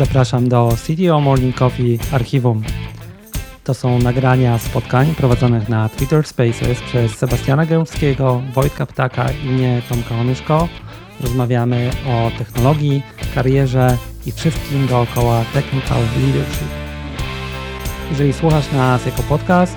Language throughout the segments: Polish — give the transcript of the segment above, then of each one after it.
Zapraszam do CTO Morning Coffee Archiwum. To są nagrania spotkań prowadzonych na Twitter Spaces przez Sebastiana Gębskiego, Wojtka Ptaka i mnie, Tomka Onyszko. Rozmawiamy o technologii, karierze i wszystkim dookoła Technical Leadership. Jeżeli słuchasz nas jako podcast,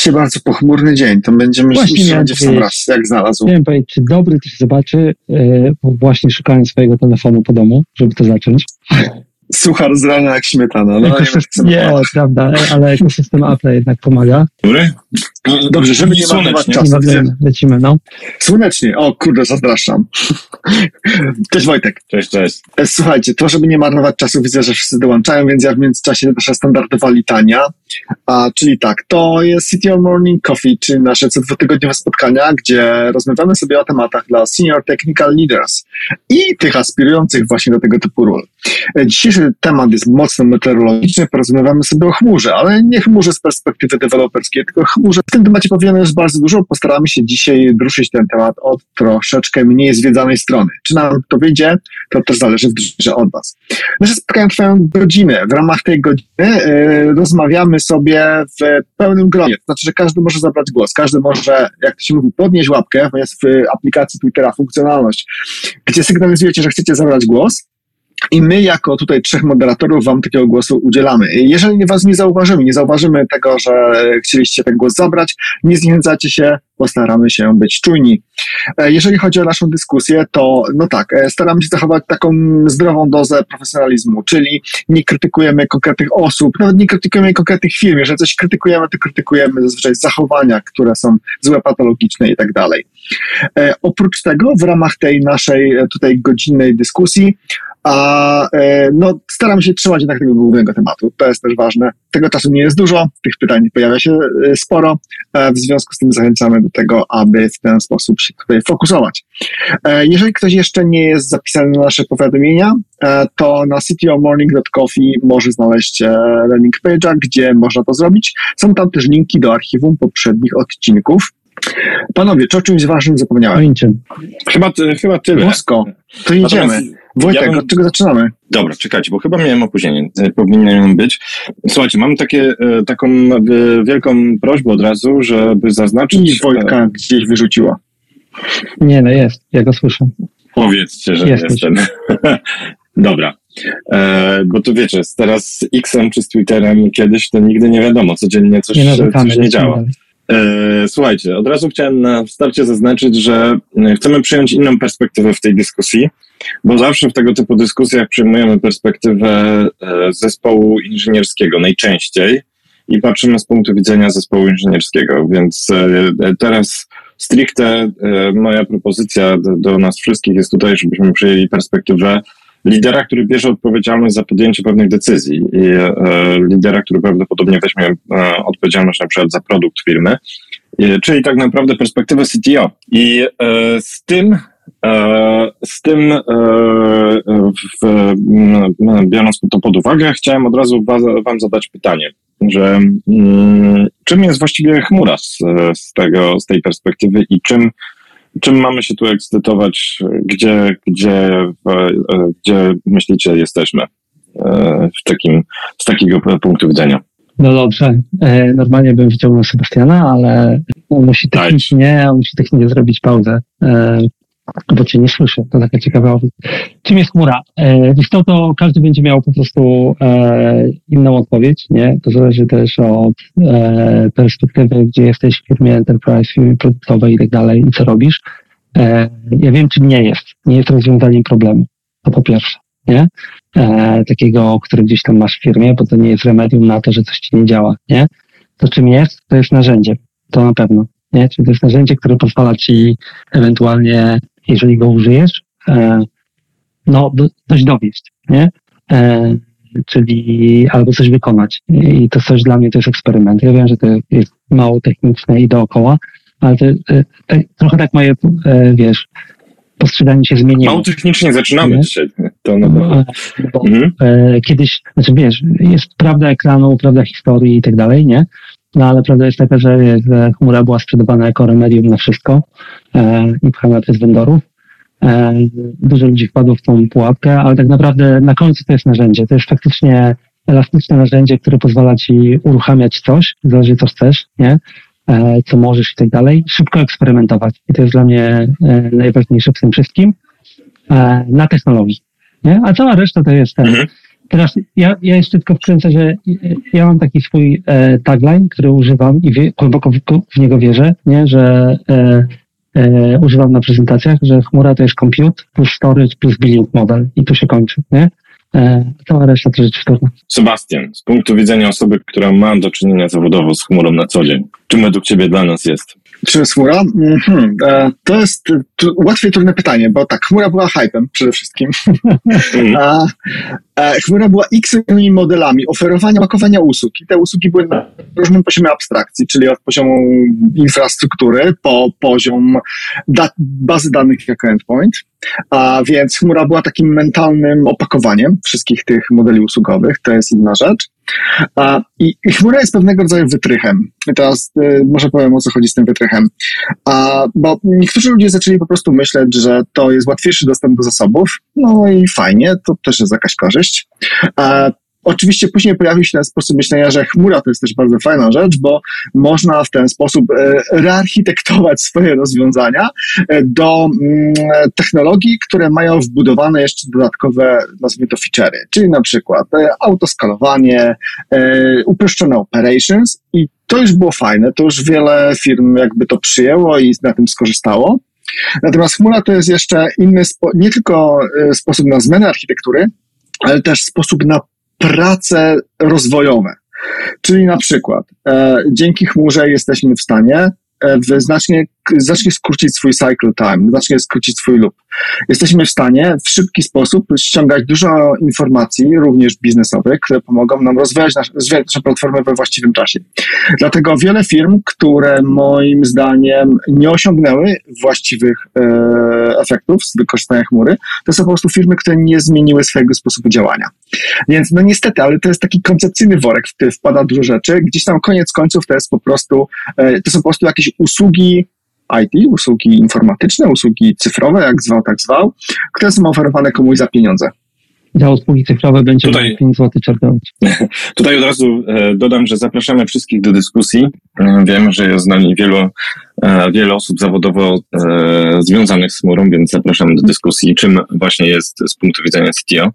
Dzisiaj bardzo pochmurny dzień, to będziemy Właśnie miałem będzie w sam raz, jak znalazł. Nie wiem powiedzieć, czy dobry się zobaczy, bo właśnie szukałem swojego telefonu po domu, żeby to zacząć. Suchar z rana jak śmietana. No, nie, chcę nie, prawda, ale ekosystem Apple jednak pomaga. Dobry? Dobrze, żeby nie Słonecznie. marnować Nie czasu. Lecimy, lecimy, no. Słonecznie, o kurde, zazdaszczam. Cześć Wojtek. Cześć, cześć. E, Słuchajcie, to żeby nie marnować czasu, widzę, że wszyscy dołączają, więc ja w międzyczasie nasza standardowa litania. A, czyli tak, to jest City of Morning Coffee, czyli nasze co dwutygodniowe spotkania, gdzie rozmawiamy sobie o tematach dla senior technical leaders i tych aspirujących właśnie do tego typu ról. E, Dzisiejszy temat jest mocno meteorologiczny, porozmawiamy sobie o chmurze, ale nie chmurze z perspektywy deweloperskiej, tylko chmurze. W tym temacie powiemy już bardzo dużo, postaramy się dzisiaj ruszyć ten temat od troszeczkę mniej zwiedzanej strony. Czy nam to wyjdzie, to też zależy w od Was. Nasze spotkania trwają godzinę. W ramach tej godziny e, rozmawiamy sobie w pełnym gronie. To znaczy, że każdy może zabrać głos. Każdy może, jak to się mówi, podnieść łapkę, jest w aplikacji Twittera funkcjonalność, gdzie sygnalizujecie, że chcecie zabrać głos. I my, jako tutaj trzech moderatorów, wam takiego głosu udzielamy. Jeżeli was nie zauważymy, nie zauważymy tego, że chcieliście ten głos zabrać, nie zniechęcacie się, postaramy się być czujni. E, Jeżeli chodzi o naszą dyskusję, to no tak, e, staramy się zachować taką zdrową dozę profesjonalizmu, czyli nie krytykujemy konkretnych osób, nawet nie krytykujemy konkretnych firm. Jeżeli coś krytykujemy, to krytykujemy zazwyczaj zachowania, które są złe, patologiczne i tak dalej. E, Oprócz tego, w ramach tej naszej tutaj godzinnej dyskusji, a e, no, staram się trzymać jednak tego głównego tematu. To jest też ważne. Tego czasu nie jest dużo, tych pytań pojawia się e, sporo. E, W związku z tym zachęcamy do tego, aby w ten sposób się tutaj fokusować. E, Jeżeli ktoś jeszcze nie jest zapisany na nasze powiadomienia, e, to na citymorning.coffee może znaleźć e, landing page'a, gdzie można to zrobić. Są tam też linki do archiwum poprzednich odcinków. Panowie, czy o czymś ważnym O zapomniałem? niczym. Chyba, chyba tyle. Bosko, to jedziemy. Natomiast Wojtek, ja bym- od czego zaczynamy? Dobra, czekajcie, bo chyba miałem opóźnienie. E, Powinien być. Słuchajcie, mam takie, e, taką e, wielką prośbę od razu, żeby I zaznaczyć... Wojtka gdzieś wyrzuciła. Nie, no jest, ja go słyszę. Powiedzcie, że Jesteś. jestem. Dobra. E, bo tu wiecie, teraz z X-em czy z Twitterem kiedyś to nigdy nie wiadomo, codziennie coś, Nie narzekamy. coś nie działa. E, Słuchajcie, od razu chciałem na starcie zaznaczyć, że chcemy przyjąć inną perspektywę w tej dyskusji, bo zawsze w tego typu dyskusjach przyjmujemy perspektywę e, zespołu inżynierskiego najczęściej i patrzymy z punktu widzenia zespołu inżynierskiego, więc e, teraz stricte e, moja propozycja do, do nas wszystkich jest tutaj, żebyśmy przyjęli perspektywę lidera, który bierze odpowiedzialność za podjęcie pewnych decyzji. I e, lidera, który prawdopodobnie weźmie e, odpowiedzialność na przykład za produkt firmy, e, czyli tak naprawdę perspektywę CTO. I e, z tym E, Z tym, e, w, m, biorąc to pod uwagę, chciałem od razu wa- Wam zadać pytanie, że mm, czym jest właściwie chmura z, z, tego, z tej perspektywy i czym, czym mamy się tu ekscytować, gdzie, gdzie, e, gdzie myślicie jesteśmy e, w takim, z takiego punktu widzenia? No dobrze, e, normalnie bym wyciągnął Sebastiana, ale on musi technicznie, on musi technicznie zrobić pauzę, e, bo cię nie słyszę. To taka ciekawa opcja. Czym jest chmura? E, wiesz co, to każdy będzie miał po prostu e, inną odpowiedź, nie? To zależy też od e, perspektywy, gdzie jesteś w firmie enterprise, firmie produktowej i tak dalej i co robisz. Ja wiem, czym nie jest. Nie jest rozwiązaniem problemu. To po pierwsze, nie? takiego, który gdzieś tam masz w firmie, bo to nie jest remedium na to, że coś ci nie działa, nie? To czym jest? To jest narzędzie. To na pewno, nie? Czyli to jest narzędzie, które pozwala ci ewentualnie jeżeli go użyjesz, e, no coś dowieść, nie? E, czyli albo coś wykonać. I to coś dla mnie to jest eksperyment. Ja wiem, że to jest mało techniczne i dookoła, ale to, e, to trochę tak moje, e, wiesz, postrzeganie się zmieniło. Mało technicznie zaczynamy Nie? dzisiaj. To pewno. E, bo, Mhm. e, kiedyś, znaczy wiesz, jest prawda ekranu, prawda historii i tak dalej, nie? No ale prawda jest taka, że, wiesz, że chmura była sprzedawana jako remedium na wszystko e, i pchana przez vendorów. E, dużo ludzi wpadło w tą pułapkę, ale tak naprawdę na końcu to jest narzędzie. To jest faktycznie elastyczne narzędzie, które pozwala ci uruchamiać coś, zależy co chcesz, nie? E, co możesz i tak dalej. Szybko eksperymentować. I to jest dla mnie e, najważniejsze w tym wszystkim. E, na technologii. Nie? A cała reszta to jest ten. Mhm. Teraz ja, ja jeszcze tylko wkręcę, że ja mam taki swój e, tagline, który używam i wie, głęboko w, w niego wierzę, nie? że e, e, używam na prezentacjach, że chmura to jest compute plus storage plus billing model i tu się kończy. Nie? E, cała reszta to rzecz wtórna. Sebastian, z punktu widzenia osoby, która ma do czynienia zawodowo z chmurą na co dzień, czym według Ciebie dla nas jest? Czy jest chmura? Mhm. To jest e, łatwiej trudne pytanie, bo tak, chmura była hypem przede wszystkim. Mhm. A, e, chmura była x modelami oferowania, pakowania usług. I te usługi były na różnym poziomie abstrakcji, czyli od poziomu infrastruktury po poziom da, bazy danych jako endpoint. A więc chmura była takim mentalnym opakowaniem wszystkich tych modeli usługowych. To jest inna rzecz. A, i, I chmura jest pewnego rodzaju wytrychem. I teraz y, może powiem o co chodzi z tym wytrychem. A, bo niektórzy ludzie zaczęli po prostu myśleć, że to jest łatwiejszy dostęp do zasobów. No i fajnie, to też jest jakaś korzyść. A, Oczywiście później pojawił się ten sposób myślenia, że chmura to jest też bardzo fajna rzecz, bo można w ten sposób e, rearchitektować swoje rozwiązania e, do mm, technologii, które mają wbudowane jeszcze dodatkowe, nazwijmy to feature'y, czyli na przykład e, autoskalowanie, uproszczone operations i to już było fajne, to już wiele firm jakby to przyjęło i na tym skorzystało. Natomiast chmura to jest jeszcze inny, nie tylko sposób na zmianę architektury, ale też sposób na prace rozwojowe. Czyli na przykład e, dzięki chmurze jesteśmy w stanie e, w znacznie, znacznie skrócić swój cycle time, znacznie skrócić swój loop. Jesteśmy w stanie w szybki sposób ściągać dużo informacji, również biznesowych, które pomogą nam rozwijać nasze, rozwijać nasze platformy we właściwym czasie. Dlatego wiele firm, które moim zdaniem nie osiągnęły właściwych e, efektów z wykorzystania chmury, to są po prostu firmy, które nie zmieniły swojego sposobu działania. Więc no niestety, ale to jest taki koncepcyjny worek, w który wpada dużo rzeczy. Gdzieś tam koniec końców to jest po prostu, e, to są po prostu jakieś usługi IT, usługi informatyczne, usługi cyfrowe, jak zwał, tak zwał, które są oferowane komuś za pieniądze. Za usługi cyfrowe będzie Tutaj- 5 zł czerpać. Tutaj od razu e, dodam, że zapraszamy wszystkich do dyskusji. E, Wiem, że jest z nami wielu, e, wiele osób zawodowo związanych z chmurą, więc zapraszamy do dyskusji, czym właśnie jest z punktu widzenia CTO.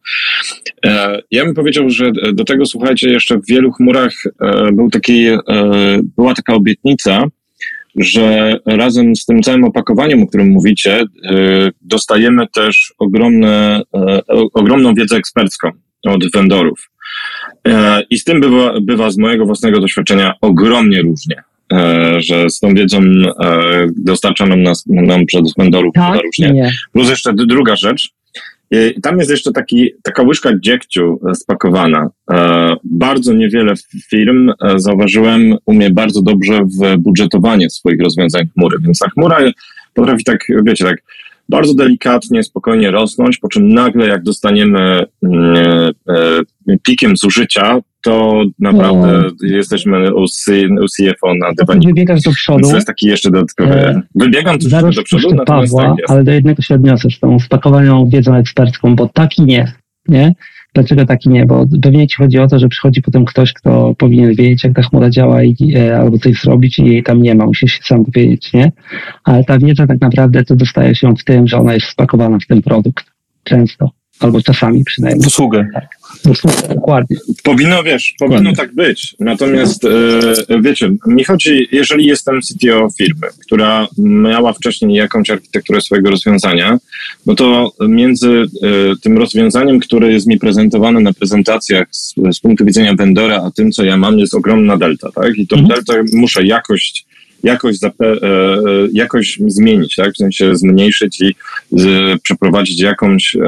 Ja bym powiedział, że do tego, słuchajcie, jeszcze w wielu chmurach był taki, była taka obietnica, że razem z tym całym opakowaniem, o którym mówicie, e, dostajemy też ogromne, e, ogromną wiedzę ekspercką od vendorów. E, I z tym bywa, bywa z mojego własnego doświadczenia ogromnie różnie. E, Że z tą wiedzą e, dostarcza nam, nas, nam przez vendorów Tak, różnie. nie. Plus jeszcze druga rzecz. Tam jest jeszcze taki, taka łyżka dziegciu e, spakowana. E, Bardzo niewiele firm, e, zauważyłem, umie bardzo dobrze w budżetowanie swoich rozwiązań chmury. Więc ta chmura potrafi tak, wiecie, tak bardzo delikatnie, spokojnie rosnąć, po czym nagle jak dostaniemy mm, e, pikiem zużycia, to naprawdę jesteśmy u, CFO na dywaniku. Wybiegasz do Więc przodu, to jest taki jeszcze dodatkowy. E, Wybiegam do przodu, natomiast Pawła, tak jest. ale do jednego się odniosę z tą spakowaną wiedzą ekspercką, bo taki nie, nie? Dlaczego taki nie? Bo pewnie ci chodzi o to, że przychodzi potem ktoś, kto powinien wiedzieć, jak ta chmura działa i, e, albo coś zrobić i jej tam nie ma, musisz się sam dowiedzieć, nie? Ale ta wiedza tak naprawdę to dostaje się w tym, że ona jest spakowana w ten produkt. Często. Albo czasami przynajmniej. Usługę. Dosłownie, Dokładnie. Powinno, wiesz, powinno Dokładnie. tak być. Natomiast, e, wiecie, mi chodzi, jeżeli jestem CTO firmy, która miała wcześniej jakąś architekturę swojego rozwiązania, no to między e, tym rozwiązaniem, które jest mi prezentowane na prezentacjach z, z punktu widzenia vendora, a tym, co ja mam, jest ogromna delta, tak? I tą Mhm. deltę muszę jakość jakoś, e, e, jakoś zmienić, tak? W sensie zmniejszyć i przeprowadzić jakąś e,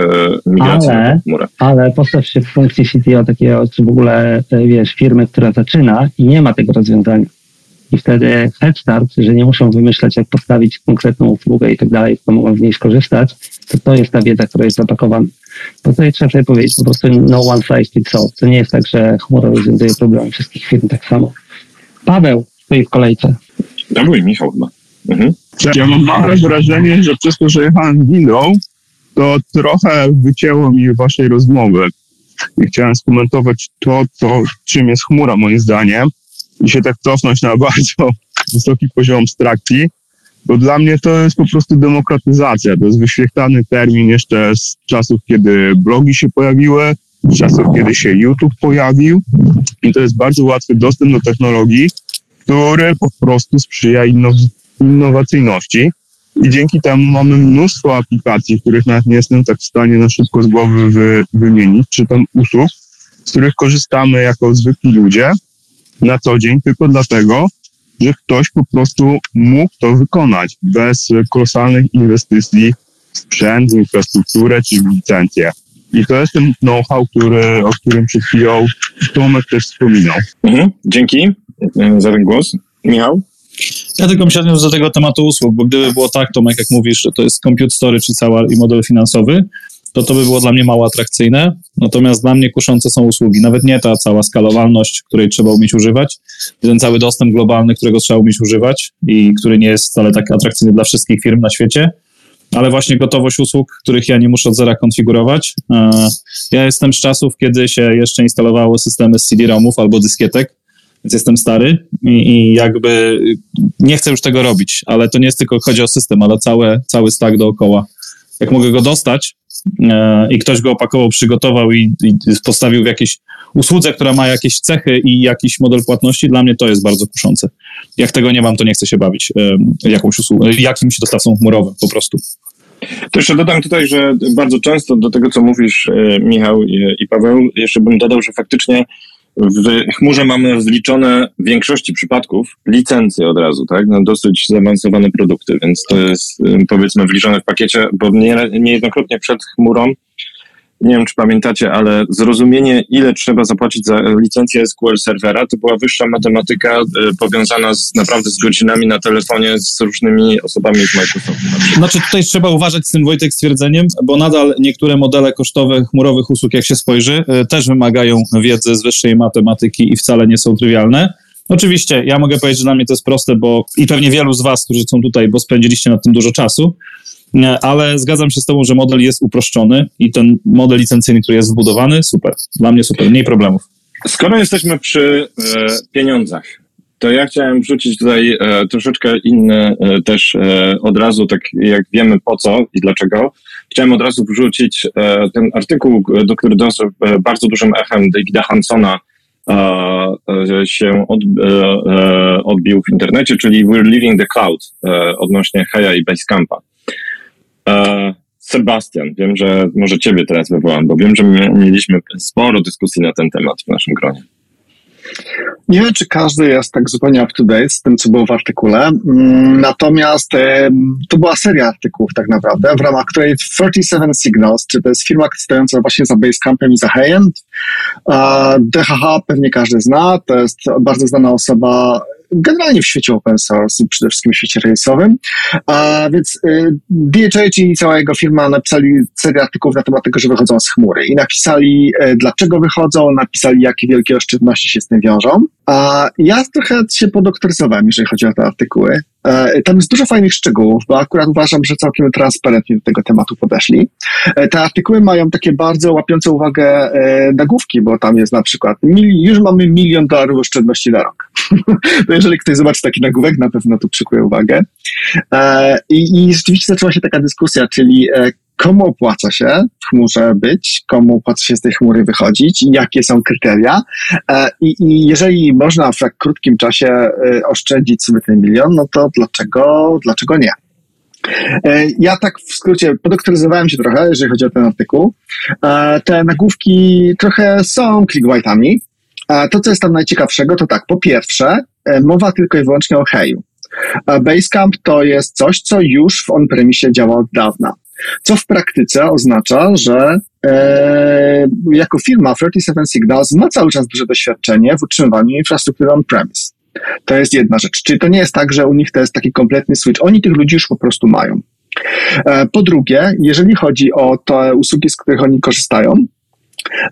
migrację Ale- chmurę. Ale postaw się w funkcji CTO takiego, czy w ogóle, wiesz, firmy, która zaczyna i nie ma tego rozwiązania. I wtedy head start, że nie muszą wymyślać, jak postawić konkretną usługę i tak dalej, tylko mogą z niej skorzystać, to to jest ta wiedza, która jest zapakowana. To tutaj trzeba sobie powiedzieć, po prostu no one size fits all. To nie jest tak, że chmura rozwiązuje problemy wszystkich firm tak samo. Paweł stoi w kolejce. Dobry, Michał chyba. Mhm. Ja mam małe wrażenie, że przez to, że jechałem windą, to trochę wycięło mi waszej rozmowy. I chciałem skomentować to, to, czym jest chmura, moim zdaniem, i się tak cofnąć na bardzo wysoki poziom abstrakcji, bo dla mnie to jest po prostu demokratyzacja. To jest wyświetlany termin jeszcze z czasów, kiedy blogi się pojawiły, z czasów, kiedy się YouTube pojawił i to jest bardzo łatwy dostęp do technologii, który po prostu sprzyja innow- innowacyjności. I dzięki temu mamy mnóstwo aplikacji, których nawet nie jestem tak w stanie na szybko z głowy wy, wymienić, czy tam usług, z których korzystamy jako zwykli ludzie na co dzień, tylko dlatego, że ktoś po prostu mógł to wykonać bez kolosalnych inwestycji w sprzęt, infrastrukturę czy licencję. I to jest ten know-how, który, o którym przed chwilą Tomek też wspominał. Mhm. Dzięki za ten głos. Michał? Ja tylko bym się odniósł do tego tematu usług, bo gdyby było tak, Tomek, jak mówisz, że to jest compute storage i cały i model finansowy, to to by było dla mnie mało atrakcyjne. Natomiast dla mnie kuszące są usługi. Nawet nie ta cała skalowalność, której trzeba umieć używać, ten cały dostęp globalny, którego trzeba umieć używać i który nie jest wcale tak atrakcyjny dla wszystkich firm na świecie, ale właśnie gotowość usług, których ja nie muszę od zera konfigurować. E, Ja jestem z czasów, kiedy się jeszcze instalowało systemy z CD-ROMów albo dyskietek, więc jestem stary i, i jakby nie chcę już tego robić, ale to nie jest tylko chodzi o system, ale całe, cały stack dookoła. Jak mogę go dostać e, i ktoś go opakował, przygotował i, i postawił w jakiejś usłudze, która ma jakieś cechy i jakiś model płatności, dla mnie to jest bardzo kuszące. Jak tego nie mam, to nie chcę się bawić e, jakąś usługą, jakimś dostawcą chmurowym po prostu. To jeszcze dodam tutaj, że bardzo często do tego, co mówisz, e, Michał i, i Paweł, jeszcze bym dodał, że faktycznie w chmurze mamy zliczone w większości przypadków licencje od razu, tak, na dosyć zaawansowane produkty, więc to jest e, powiedzmy wliczone w pakiecie, bo nie, niejednokrotnie przed chmurą nie wiem, czy pamiętacie, ale zrozumienie, ile trzeba zapłacić za licencję SQL serwera, to była wyższa matematyka e, powiązana z, naprawdę z godzinami na telefonie z różnymi osobami z Microsoftu. Znaczy tutaj trzeba uważać z tym Wojtek stwierdzeniem, bo nadal niektóre modele kosztowe chmurowych usług, jak się spojrzy, y, też wymagają wiedzy z wyższej matematyki i wcale nie są trywialne. Oczywiście, ja mogę powiedzieć, że dla mnie to jest proste, bo i pewnie wielu z Was, którzy są tutaj, bo spędziliście nad tym dużo czasu, ale zgadzam się z Tobą, że model jest uproszczony i ten model licencyjny, który jest wbudowany, super. Dla mnie super, mniej problemów. Skoro jesteśmy przy e, pieniądzach, to ja chciałem wrzucić tutaj e, troszeczkę inne e, też e, od razu, tak jak wiemy po co i dlaczego, chciałem od razu wrzucić e, ten artykuł, e, do który dostał e, bardzo dużym echem Davida Hansona e, e, się od, e, e, odbił w internecie, czyli We're Leaving the Cloud e, odnośnie Heja i Basecampa. Sebastian, wiem, że może ciebie teraz wywołam, bo wiem, że my mieliśmy sporo dyskusji na ten temat w naszym gronie. Nie wiem, czy każdy jest tak zupełnie up to date z tym, co było w artykule. Mm, Natomiast to była seria artykułów tak naprawdę, w ramach której 37 Signals, czy to jest firma stojąca właśnie za Basecampem i za Hayem. DHH pewnie każdy zna, to jest bardzo znana osoba generalnie w świecie open source i przede wszystkim w świecie rejsowym. A więc y, DHH i cała jego firma napisali serię artykułów na temat tego, że wychodzą z chmury i napisali y, dlaczego wychodzą, napisali jakie wielkie oszczędności się z tym wiążą. A ja trochę się podoktoryzowałem, jeżeli chodzi o te artykuły. E, Tam jest dużo fajnych szczegółów, bo akurat uważam, że całkiem transparentnie do tego tematu podeszli. E, Te artykuły mają takie bardzo łapiące uwagę e, nagłówki, bo tam jest na przykład już mamy milion dolarów oszczędności na rok. to jeżeli ktoś zobaczy taki nagłówek, na pewno to przykuje uwagę. I, I rzeczywiście zaczęła się taka dyskusja, czyli komu opłaca się w chmurze być, komu opłaca się z tej chmury wychodzić, jakie są kryteria. E, I, I jeżeli można w tak krótkim czasie e, oszczędzić sobie ten milion, no to dlaczego, dlaczego nie? E, Ja tak w skrócie podoktoryzowałem się trochę, jeżeli chodzi o ten artykuł. Te nagłówki trochę są clickbaitami. To, co jest tam najciekawszego, to tak, po pierwsze, mowa tylko i wyłącznie o heju. Basecamp to jest coś, co już w on-premisie działa od dawna. Co w praktyce oznacza, że e, jako firma 37 Signals ma cały czas duże doświadczenie w utrzymywaniu infrastruktury on-premise. To jest jedna rzecz. Czyli to nie jest tak, że u nich to jest taki kompletny switch. Oni tych ludzi już po prostu mają. E, po drugie, jeżeli chodzi o te usługi, z których oni korzystają,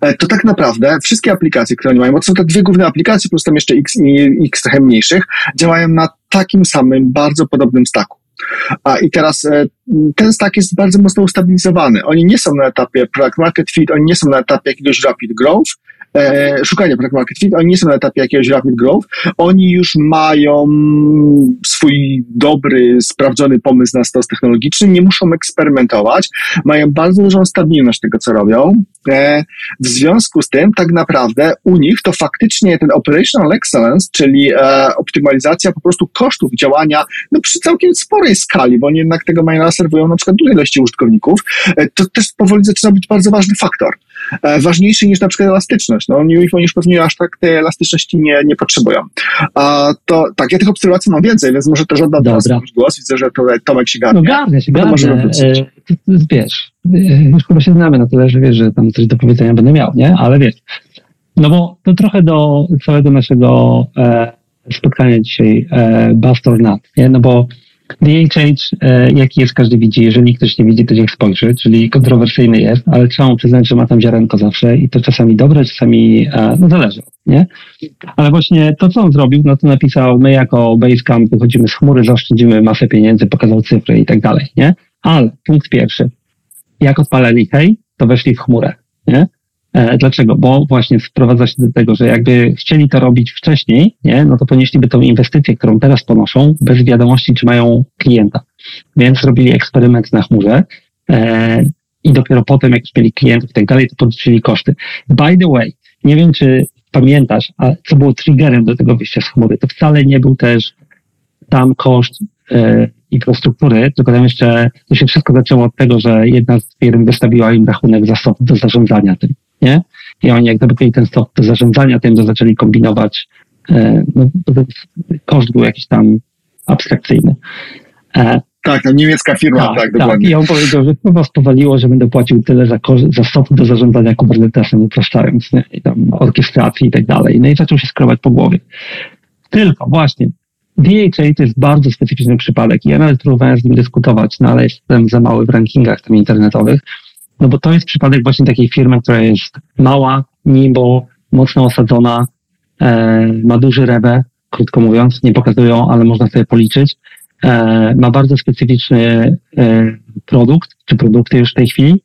e, to tak naprawdę wszystkie aplikacje, które oni mają, bo to są te dwie główne aplikacje, plus tam jeszcze x i x trochę mniejszych, działają na takim samym, bardzo podobnym staku. A i teraz e, ten stack jest bardzo mocno ustabilizowany. Oni nie są na etapie product market fit, oni nie są na etapie jakiegoś rapid growth, e, szukania product market fit, oni nie są na etapie jakiegoś rapid growth, oni już mają swój dobry, sprawdzony pomysł na stos technologiczny, nie muszą eksperymentować, mają bardzo dużą stabilność tego, co robią. E, w związku z tym, tak naprawdę u nich to faktycznie ten operational excellence, czyli e, optymalizacja po prostu kosztów działania no, przy całkiem sporej skali, bo oni jednak tego mają serwują na przykład duże ilości użytkowników, to też powoli zaczyna być bardzo ważny faktor. E, ważniejszy niż na przykład elastyczność. No, oni, oni już pewnie aż tak tej elastyczności nie, nie potrzebują. A to tak, ja tych obserwacji mam więcej, więc może też oddam teraz głos. Widzę, że tutaj Tomek się garnie. No garnie się, garnie. E, wiesz, e, już chyba się znamy na tyle, że wiesz, że tam coś do powiedzenia będę miał, nie? Ale wiesz, no bo to trochę do całego naszego e, spotkania dzisiaj e, Bust or Not, nie? No bo DHH, e, jaki jest, każdy widzi. Jeżeli ktoś nie widzi, to niech spojrzy, czyli kontrowersyjny jest, ale trzeba przyznać, że ma tam ziarenko zawsze i to czasami dobre, czasami, e, no zależy, nie? Ale właśnie to, co on zrobił, no to napisał, my jako Basecamp wychodzimy z chmury, zaoszczędzimy masę pieniędzy, pokazał cyfry i tak dalej, nie? Ale punkt pierwszy, jak odpalali hej, to weszli w chmurę, nie? E, dlaczego? Bo właśnie sprowadza się do tego, że jakby chcieli to robić wcześniej, nie, no to ponieśliby tą inwestycję, którą teraz ponoszą, bez wiadomości, czy mają klienta. Więc robili eksperyment na chmurze e, i dopiero potem, jak mieli klientów i tak dalej, to podliczyli koszty. By the way, nie wiem, czy pamiętasz, a co było triggerem do tego wyjścia z chmury, to wcale nie był też tam koszt e, infrastruktury, tylko tam jeszcze to się wszystko zaczęło od tego, że jedna z firm wystawiła im rachunek za do zarządzania tym nie? I oni jak gdyby ten stok do zarządzania tym, to zaczęli kombinować, e, no, koszt był jakiś tam abstrakcyjny. E, tak, to niemiecka firma, tak, tak, dokładnie. Tak, i on powiedział, że chyba spowaliło, że będę płacił tyle za, za soft do zarządzania Kubernetesem, upraszczając, nie? I tam orkiestracji i tak dalej. No i zaczął się skrobać po głowie. Tylko właśnie, DHA to jest bardzo specyficzny przypadek i ja nawet próbowałem z nim dyskutować, no ale jestem za mały w rankingach tam internetowych, no bo to jest przypadek właśnie takiej firmy, która jest mała, nibo, mocno osadzona, e, ma duży rewę, krótko mówiąc, nie pokazują, ale można sobie policzyć. E, ma bardzo specyficzny e, produkt, czy produkty już w tej chwili.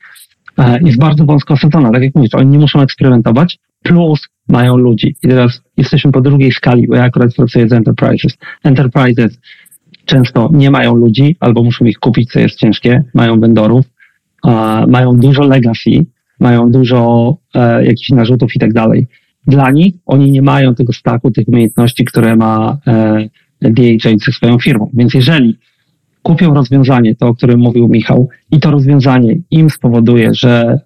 E, jest bardzo wąsko osadzona, tak jak mówisz, oni nie muszą eksperymentować, plus mają ludzi. I teraz jesteśmy po drugiej skali, bo ja akurat pracuję z enterprises. Enterprises często nie mają ludzi, albo muszą ich kupić, co jest ciężkie, mają vendorów, mają dużo legacy, mają dużo e, jakichś narzutów i tak dalej. Dla nich oni nie mają tego staku, tych umiejętności, które ma e, DHA ze swoją firmą. Więc jeżeli kupią rozwiązanie, to o którym mówił Michał, i to rozwiązanie im spowoduje, że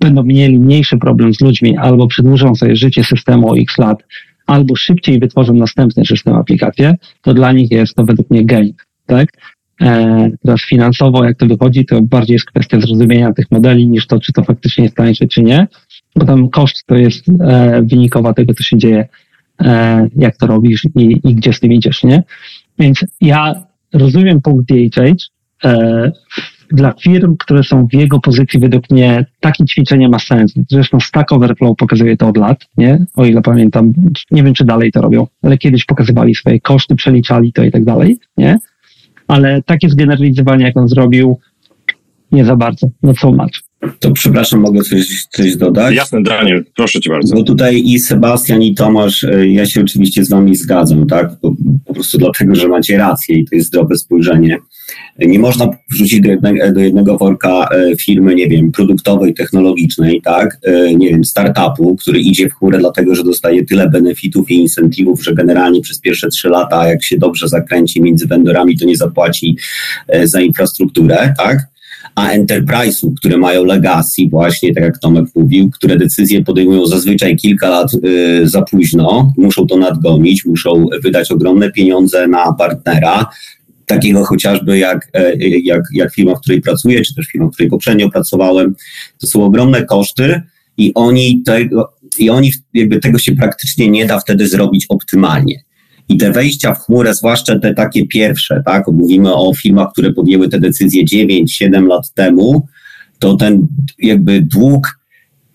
będą mieli mniejszy problem z ludźmi, albo przedłużą sobie życie systemu o x lat, albo szybciej wytworzą następny system aplikację, to dla nich jest to według mnie gain. Tak? E, teraz finansowo, jak to wychodzi, to bardziej jest kwestia zrozumienia tych modeli niż to, czy to faktycznie jest tańsze, czy nie, bo tam koszt to jest e, wynikowa tego, co się dzieje, e, jak to robisz i, i gdzie z tym idziesz, nie? Więc ja rozumiem punkt DHH. Dla firm, które są w jego pozycji, według mnie takie ćwiczenie ma sens. Zresztą Stack Overflow pokazuje to od lat, nie? O ile pamiętam, nie wiem, czy dalej to robią, ale kiedyś pokazywali swoje koszty, przeliczali to i tak dalej, nie? Ale takie zgeneralizowanie, jak on zrobił, nie za bardzo. No co much. To przepraszam, mogę coś, coś dodać? Jasne, Daniel, proszę cię bardzo. Bo tutaj i Sebastian, i Tomasz, e, ja się oczywiście z wami zgadzam, tak? Po, po prostu dlatego, że macie rację i to jest zdrowe spojrzenie. Nie można wrzucić do jednego, do jednego worka e, firmy, nie wiem, produktowej, technologicznej, tak? E, nie wiem, startupu, który idzie w chórę dlatego, że dostaje tyle benefitów i incentywów, że generalnie przez pierwsze trzy lata, jak się dobrze zakręci między vendorami, to nie zapłaci za infrastrukturę, tak? a enterprise'u, które mają legacy, właśnie tak jak Tomek mówił, które decyzje podejmują zazwyczaj kilka lat y, za późno, muszą to nadgonić, muszą wydać ogromne pieniądze na partnera, takiego chociażby jak, e, jak, jak firma, w której pracuję, czy też firma, w której poprzednio pracowałem. To są ogromne koszty i oni, tego, i oni jakby tego się praktycznie nie da wtedy zrobić optymalnie. I te wejścia w chmurę, zwłaszcza te takie pierwsze, tak, mówimy o firmach, które podjęły te decyzje 9-7 lat temu, to ten jakby dług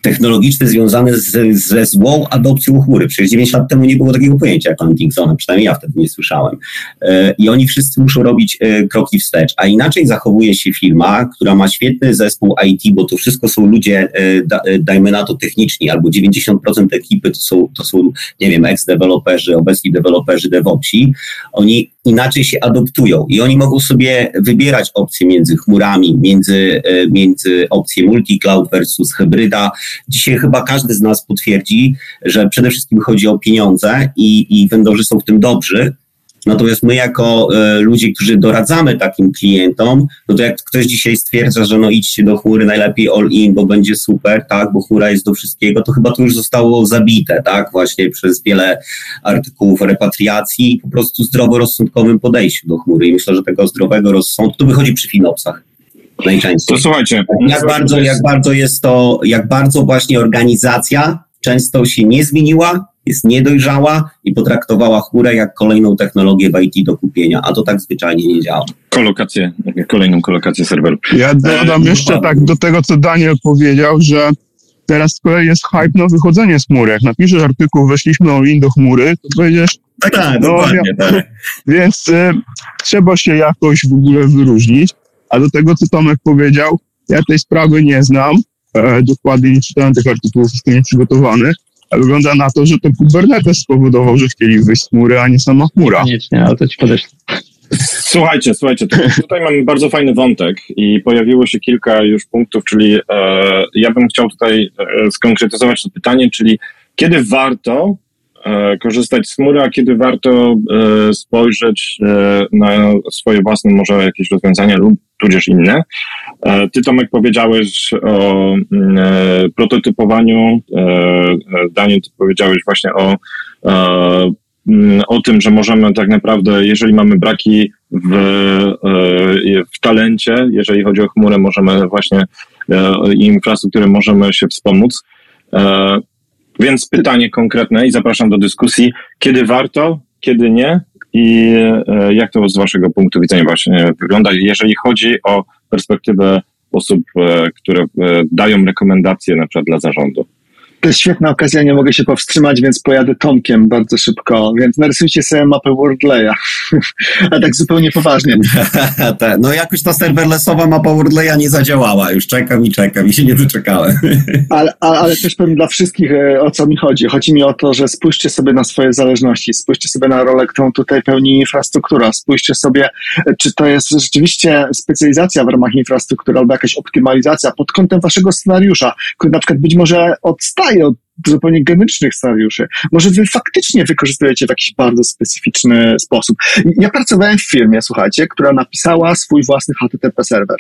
technologiczny związany z, ze złą adopcją chmury. Przecież 9 lat temu nie było takiego pojęcia jak landing zone, przynajmniej ja wtedy nie słyszałem. E, I oni wszyscy muszą robić e, kroki wstecz, a inaczej zachowuje się firma, która ma świetny zespół IT, bo to wszystko są ludzie, e, dajmy na to techniczni, albo 90% ekipy to są, to są nie wiem, ex-deweloperzy, obecni deweloperzy, DevOpsi. Oni inaczej się adoptują i oni mogą sobie wybierać opcje między chmurami, między, między opcje multi-cloud versus hybryda, Dzisiaj chyba każdy z nas potwierdzi, że przede wszystkim chodzi o pieniądze i, i są w tym dobrzy. Natomiast my jako e, ludzie, którzy doradzamy takim klientom, no to jak ktoś dzisiaj stwierdza, że no idźcie do chmury najlepiej all in, bo będzie super, tak, bo chmura jest do wszystkiego, to chyba to już zostało zabite, tak, właśnie przez wiele artykułów repatriacji i po prostu zdroworozsądkowym podejściu do chmury. I myślę, że tego zdrowego rozsądku to wychodzi przy finopsach najczęściej. To słuchajcie. Jak bardzo, jak bardzo jest to, jak bardzo właśnie organizacja często się nie zmieniła, jest niedojrzała i potraktowała chmurę jak kolejną technologię w IT do kupienia, a to tak zwyczajnie nie działa. Kolokację, kolejną kolokację serwerów. Ja dodam e, jeszcze tak do tego, co Daniel powiedział, że teraz z kolei jest hype na wychodzenie z chmury. Jak napiszesz artykuł, weszliśmy all do chmury, to powiedziesz, tak, tak, no, dokładnie, tak. Więc y, trzeba się jakoś w ogóle wyróżnić. A do tego, co Tomek powiedział, ja tej sprawy nie znam, e, dokładnie nie czytałem tych artykułów, jestem nieprzygotowany, a wygląda na to, że to Kubernetes spowodował, że chcieli wyjść z chmury, a nie sama chmura. Koniecznie, ale to ci podeślę. Słuchajcie, słuchajcie, tutaj mamy bardzo fajny wątek i pojawiło się kilka już punktów, czyli e, ja bym chciał tutaj e, skonkretyzować to pytanie, czyli kiedy warto korzystać z chmury, a kiedy warto e, spojrzeć e, na swoje własne może jakieś rozwiązania lub tudzież inne. Ty Tomek powiedziałeś o mm, prototypowaniu, Daniel ty powiedziałeś właśnie o mm, o tym, że możemy tak naprawdę, jeżeli mamy braki w, w talencie, jeżeli chodzi o chmurę, możemy właśnie i infrastrukturę możemy się wspomóc. Więc pytanie konkretne i zapraszam do dyskusji, kiedy warto, kiedy nie i e, jak to z Waszego punktu widzenia właśnie wygląda, jeżeli chodzi o perspektywę osób, e, które e, dają rekomendacje na przykład dla zarządu. To jest świetna okazja, nie mogę się powstrzymać, więc pojadę Tomkiem bardzo szybko. Więc narysujcie sobie mapę Wordleya. A tak zupełnie poważnie. no jakoś ta serverlessowa mapa Wordleya nie zadziałała. Już czekam i czekam i się nie doczekałem. ale, ale też powiem dla wszystkich, e, o co mi chodzi. Chodzi mi o to, że spójrzcie sobie na swoje zależności, spójrzcie sobie na rolę, którą tutaj pełni infrastruktura, spójrzcie sobie, e, czy to jest rzeczywiście specjalizacja w ramach infrastruktury albo jakaś optymalizacja pod kątem waszego scenariusza, który na przykład być może odstaje od zupełnie genetycznych scenariuszy. Może wy faktycznie wykorzystujecie w jakiś bardzo specyficzny sposób. Ja pracowałem w firmie, słuchajcie, która napisała swój własny HTTP serwer.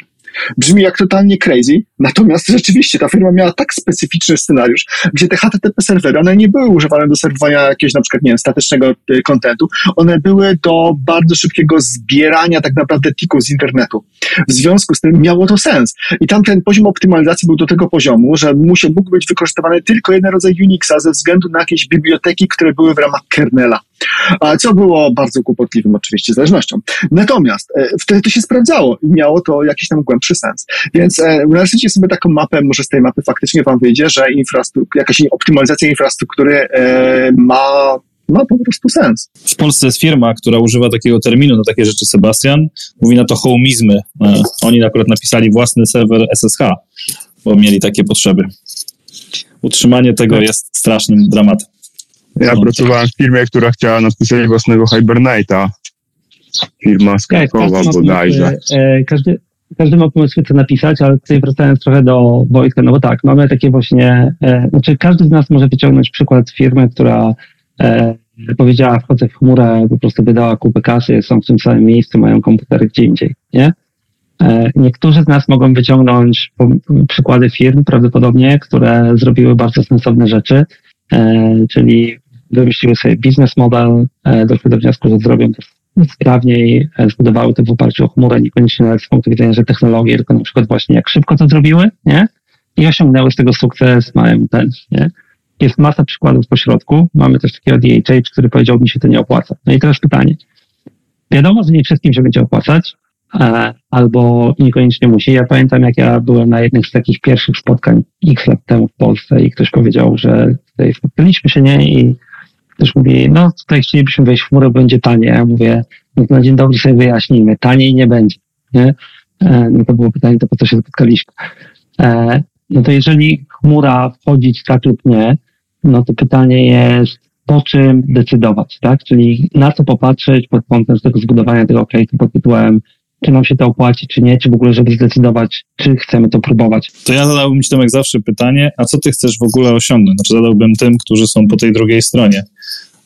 Brzmi jak totalnie crazy, natomiast rzeczywiście ta firma miała tak specyficzny scenariusz, gdzie te HTTP serwery, one nie były używane do serwowania jakiegoś na przykład, nie wiem, statycznego y, kontentu, one były do bardzo szybkiego zbierania tak naprawdę tików z internetu. W związku z tym miało to sens. I tam ten poziom optymalizacji był do tego poziomu, że musiał, mógł być wykorzystywany tylko jeden rodzaj Unixa ze względu na jakieś biblioteki, które były w ramach kernela co było bardzo kłopotliwym oczywiście zależnością. Natomiast e, wtedy to się sprawdzało i miało to jakiś tam głębszy sens. Więc e, narysujcie sobie taką mapę, może z tej mapy faktycznie wam wyjdzie, że jakaś optymalizacja infrastruktury e, ma ma po prostu sens. W Polsce jest firma, która używa takiego terminu na takie rzeczy, Sebastian. Mówi na to homizmy. Oni akurat napisali własny serwer SSH, bo mieli takie potrzeby. Utrzymanie tego jest strasznym dramatem. Ja pracowałem w firmie, która chciała napisać własnego Hibernate'a. Firma z tak, Krakowa tak, bodajże. E, każdy, każdy ma pomysł, co napisać, ale tutaj wracając trochę do Wojtka, no bo tak, mamy takie właśnie, e, znaczy każdy z nas może wyciągnąć przykład firmy, która e, powiedziała, wchodzę w chmurę, po prostu wydała kupę kasy, są w tym samym miejscu, mają komputery gdzie indziej, nie? E, niektórzy z nas mogą wyciągnąć przykłady firm prawdopodobnie, które zrobiły bardzo sensowne rzeczy, czyli wymyśliły sobie biznes model, e, doszły do wniosku, że zrobią to sprawniej, zbudowały to w oparciu o chmurę, niekoniecznie nawet z punktu widzenia, że technologie, tylko na przykład właśnie jak szybko to zrobiły, nie? I osiągnęły z tego sukces, mają ten, nie? Jest masa przykładów po środku. Mamy też takiego DHH, który powiedział, mi się to nie opłaca. No i teraz pytanie. Wiadomo, że nie wszystkim się będzie opłacać, E, albo niekoniecznie musi. Ja pamiętam, jak ja byłem na jednych z takich pierwszych spotkań x lat temu w Polsce i ktoś powiedział, że tutaj spotkaliśmy się, nie? I ktoś mówi, no tutaj chcielibyśmy wejść w chmurę, będzie tanie. Ja mówię, no to na dzień dobry sobie wyjaśnijmy, taniej nie będzie, nie? E, no to było pytanie, to po co się spotkaliśmy. E, no to jeżeli chmura wchodzić tak lub nie, no to pytanie jest, po czym decydować, tak? Czyli na co popatrzeć pod kątem tego zbudowania tego case'u pod tytułem czy nam się to opłaci, czy nie, czy w ogóle, żeby zdecydować, czy chcemy to próbować. To ja zadałbym Ci Tomek zawsze pytanie, a co Ty chcesz w ogóle osiągnąć? Znaczy zadałbym tym, którzy są po tej drugiej stronie,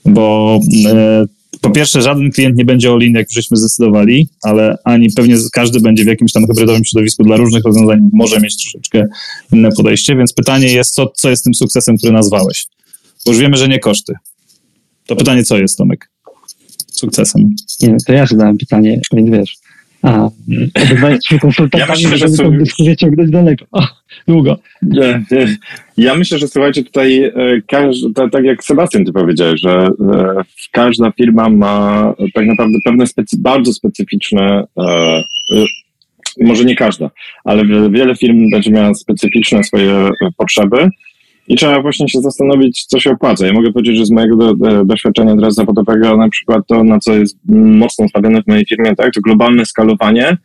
bo e, po pierwsze żaden klient nie będzie all in, jak żeśmy zdecydowali, ale ani pewnie każdy będzie w jakimś tam hybrydowym środowisku dla różnych rozwiązań, może mieć troszeczkę inne podejście, więc pytanie jest, co, co jest tym sukcesem, który nazwałeś? Bo już wiemy, że nie koszty. To pytanie, co jest, Tomek? Sukcesem. Nie, to ja zadałem pytanie, więc wiesz, a, obydwajśmy konsultantami, ja myślę, żeby tą dyskusję ciągnąć daleko. O, długo. Nie, nie. Ja myślę, że słuchajcie, tutaj e, każdy, tak jak Sebastian ty powiedziałeś, że e, każda firma ma tak naprawdę pewne specy, bardzo specyficzne, e, może nie każda, ale wiele firm będzie miała specyficzne swoje potrzeby i trzeba właśnie się zastanowić, co się opłaca. Ja mogę powiedzieć, że z mojego do, do, doświadczenia teraz zawodowego, na przykład to, na co jest mocno stawiane w mojej firmie, tak, to globalne skalowanie,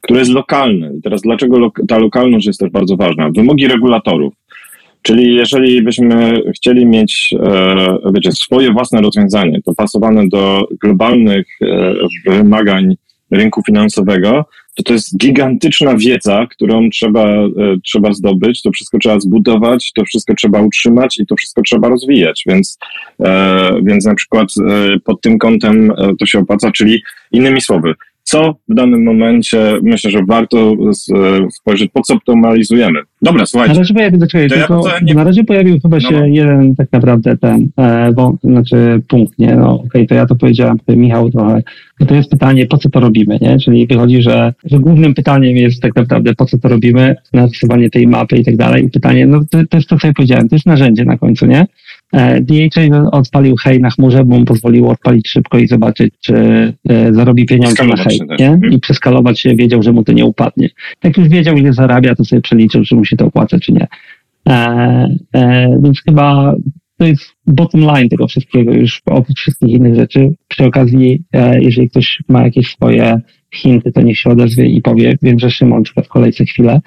które jest lokalne. I teraz dlaczego lo, ta lokalność jest też bardzo ważna? Wymogi regulatorów. Czyli jeżeli byśmy chcieli mieć, e, wiecie, swoje własne rozwiązanie, dopasowane do globalnych e, wymagań rynku finansowego, to to jest gigantyczna wiedza, którą trzeba, e, trzeba zdobyć, to wszystko trzeba zbudować, to wszystko trzeba utrzymać i to wszystko trzeba rozwijać, więc, e, więc na przykład e, pod tym kątem to się opłaca, czyli innymi słowy, co w danym momencie myślę, że warto spojrzeć, po co optymalizujemy. Dobra, słuchajcie. Na razie pojawił, zaczekaj, tylko, ja nie... na razie pojawił chyba się no. jeden tak naprawdę ten, e, bo, znaczy punkt, nie, no okej, okay, to ja to powiedziałem, Michał trochę, to jest pytanie, po co to robimy, nie, czyli wychodzi, że, że głównym pytaniem jest tak naprawdę, po co to robimy, narysowanie tej mapy i tak dalej i pytanie, no to, to jest to, co ja powiedziałem, to jest narzędzie na końcu, nie, E, DHA odpalił hej na chmurze, bo mu pozwoliło odpalić szybko i zobaczyć, czy e, zarobi pieniądze na hej, nie? Mhm. I przeskalować się, wiedział, że mu to nie upadnie. Jak już wiedział, ile zarabia, to sobie przeliczył, czy mu się to opłaca, czy nie. E, e, więc chyba to jest bottom line tego wszystkiego, już oprócz wszystkich innych rzeczy. Przy okazji, e, jeżeli ktoś ma jakieś swoje hinty, to niech się odezwie i powie. Wiem, że Szymon czeka w kolejce chwilę.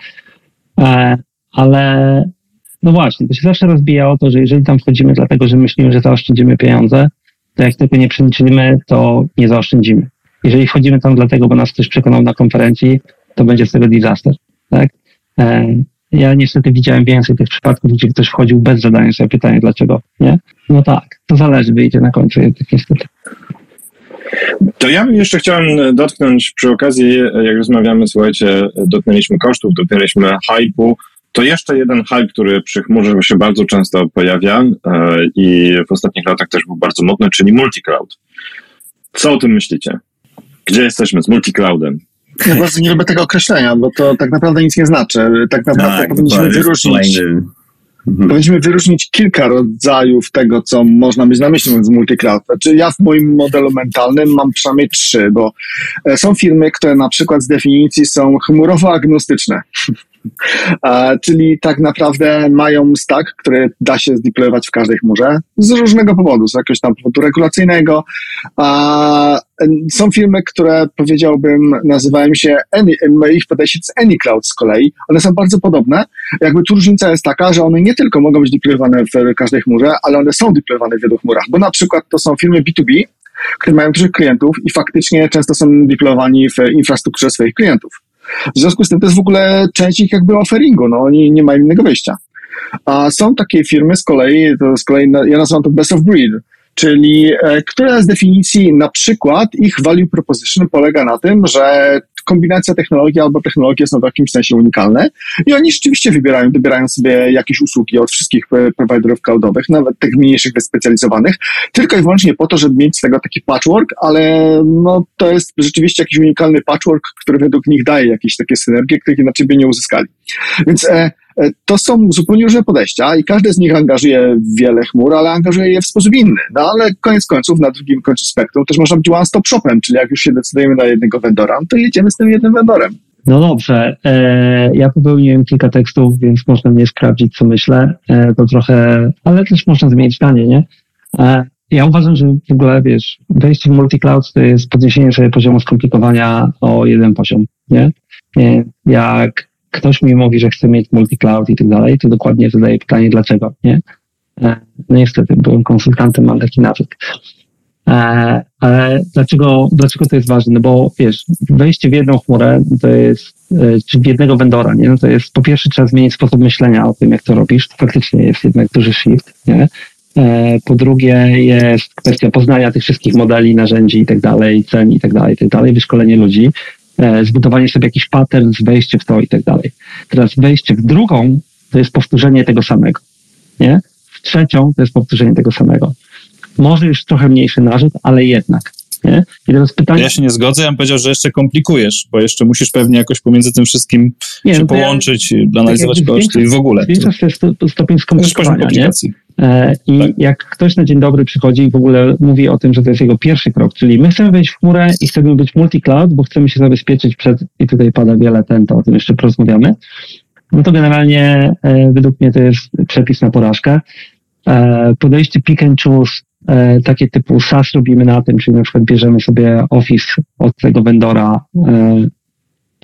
E, ale no właśnie, to się zawsze rozbija o to, że jeżeli tam wchodzimy dlatego, że myślimy, że zaoszczędzimy pieniądze, to jak tego nie przeliczymy, to nie zaoszczędzimy. Jeżeli wchodzimy tam dlatego, bo nas ktoś przekonał na konferencji, to będzie z tego disaster, tak? E, ja niestety widziałem więcej tych przypadków, gdzie ktoś wchodził bez zadania sobie pytania, dlaczego, nie? No tak, to zależy, wyjdzie na końcu jednak niestety. To ja bym jeszcze chciałem dotknąć przy okazji, jak rozmawiamy, słuchajcie, dotknęliśmy kosztów, dotknęliśmy hypu, to jeszcze jeden hype, który przy chmurze się bardzo często pojawia e, i w ostatnich latach też był bardzo modny, czyli multicloud. Co o tym myślicie? Gdzie jesteśmy z multicloudem? Ja bardzo nie lubię tego określenia, bo to tak naprawdę nic nie znaczy. Tak naprawdę tak, powinniśmy wyróżnić. Powinniśmy wyróżnić kilka rodzajów tego, co można mieć na myśli mówiąc multicloud. Znaczy ja w moim modelu mentalnym mam przynajmniej trzy, bo e, są firmy, które na przykład z definicji są chmurowo agnostyczne. Czyli tak naprawdę mają stack, który da się zdeployować w każdej chmurze z różnego powodu, z jakiegoś tam powodu regulacyjnego. Są firmy, które powiedziałbym, nazywają się, any, ich podejście to AnyCloud z kolei. One są bardzo podobne. Jakby tu różnica jest taka, że one nie tylko mogą być deployowane w każdej chmurze, ale one są deployowane w wielu chmurach, bo na przykład to są firmy B2B, które mają dużych klientów i faktycznie często są deployowani w infrastrukturze swoich klientów. W związku z tym to jest w ogóle część ich jakby offeringu, no oni nie mają innego wyjścia. A są takie firmy z kolei, to z kolei ja nazywam to best of breed, czyli e, która z definicji na przykład ich value proposition polega na tym, że kombinacja technologii albo technologie są w jakimś sensie unikalne i oni rzeczywiście wybierają, wybierają sobie jakieś usługi od wszystkich e, providerów cloudowych, nawet tych mniejszych, wyspecjalizowanych, tylko i wyłącznie po to, żeby mieć z tego taki patchwork, ale no, to jest rzeczywiście jakiś unikalny patchwork, który według nich daje jakieś takie synergie, których inaczej by nie uzyskali. Więc e, to są zupełnie różne podejścia i każde z nich angażuje wiele chmur, ale angażuje je w sposób inny. No ale koniec końców, na drugim końcu spektrum też można być one-stop shopem, czyli jak już się decydujemy na jednego vendora, to jedziemy z tym jednym vendorem. No dobrze, e, ja popełniłem kilka tekstów, więc można mnie sprawdzić, co myślę. E, to trochę, ale też można zmienić zdanie, nie? E, ja uważam, że w ogóle, wiesz, wejście w multi-cloud to jest podniesienie sobie poziomu skomplikowania o jeden poziom, nie? nie? Jak ktoś mi mówi, że chce mieć multi-cloud i tak dalej, to dokładnie zadaję pytanie, dlaczego, nie? E, no niestety, byłem konsultantem, mam taki nawyk. E, ale dlaczego, dlaczego to jest ważne? No bo wiesz, wejście w jedną chmurę to jest, e, czy w jednego vendora, nie? No to jest, po pierwsze trzeba zmienić sposób myślenia o tym, jak to robisz. To faktycznie jest jednak duży shift, nie? Po drugie jest kwestia poznania tych wszystkich modeli, narzędzi i tak dalej, cen i tak dalej, i tak dalej, wyszkolenie ludzi, zbudowanie sobie jakiś pattern, wejście w to i tak dalej. Teraz wejście w drugą to jest powtórzenie tego samego, nie? W trzecią to jest powtórzenie tego samego. Może już trochę mniejszy narzut, ale jednak. Nie? I teraz pytanie... Ja się nie zgodzę, ja bym powiedział, że jeszcze komplikujesz, bo jeszcze musisz pewnie jakoś pomiędzy tym wszystkim nie, się no połączyć, ja, analizować tak koszty i w ogóle. Zwiększasz to stopień skomplikowania, nie? E, I tak. jak ktoś na dzień dobry przychodzi i w ogóle mówi o tym, że to jest jego pierwszy krok, czyli my chcemy wejść w chmurę i chcemy być multi-cloud, bo chcemy się zabezpieczyć przed, i tutaj pada wiele ten, to o tym jeszcze porozmawiamy, no to generalnie e, według mnie to jest przepis na porażkę. E, podejście pick and choose takie typu SaaS robimy na tym, czyli na przykład bierzemy sobie Office od tego vendora,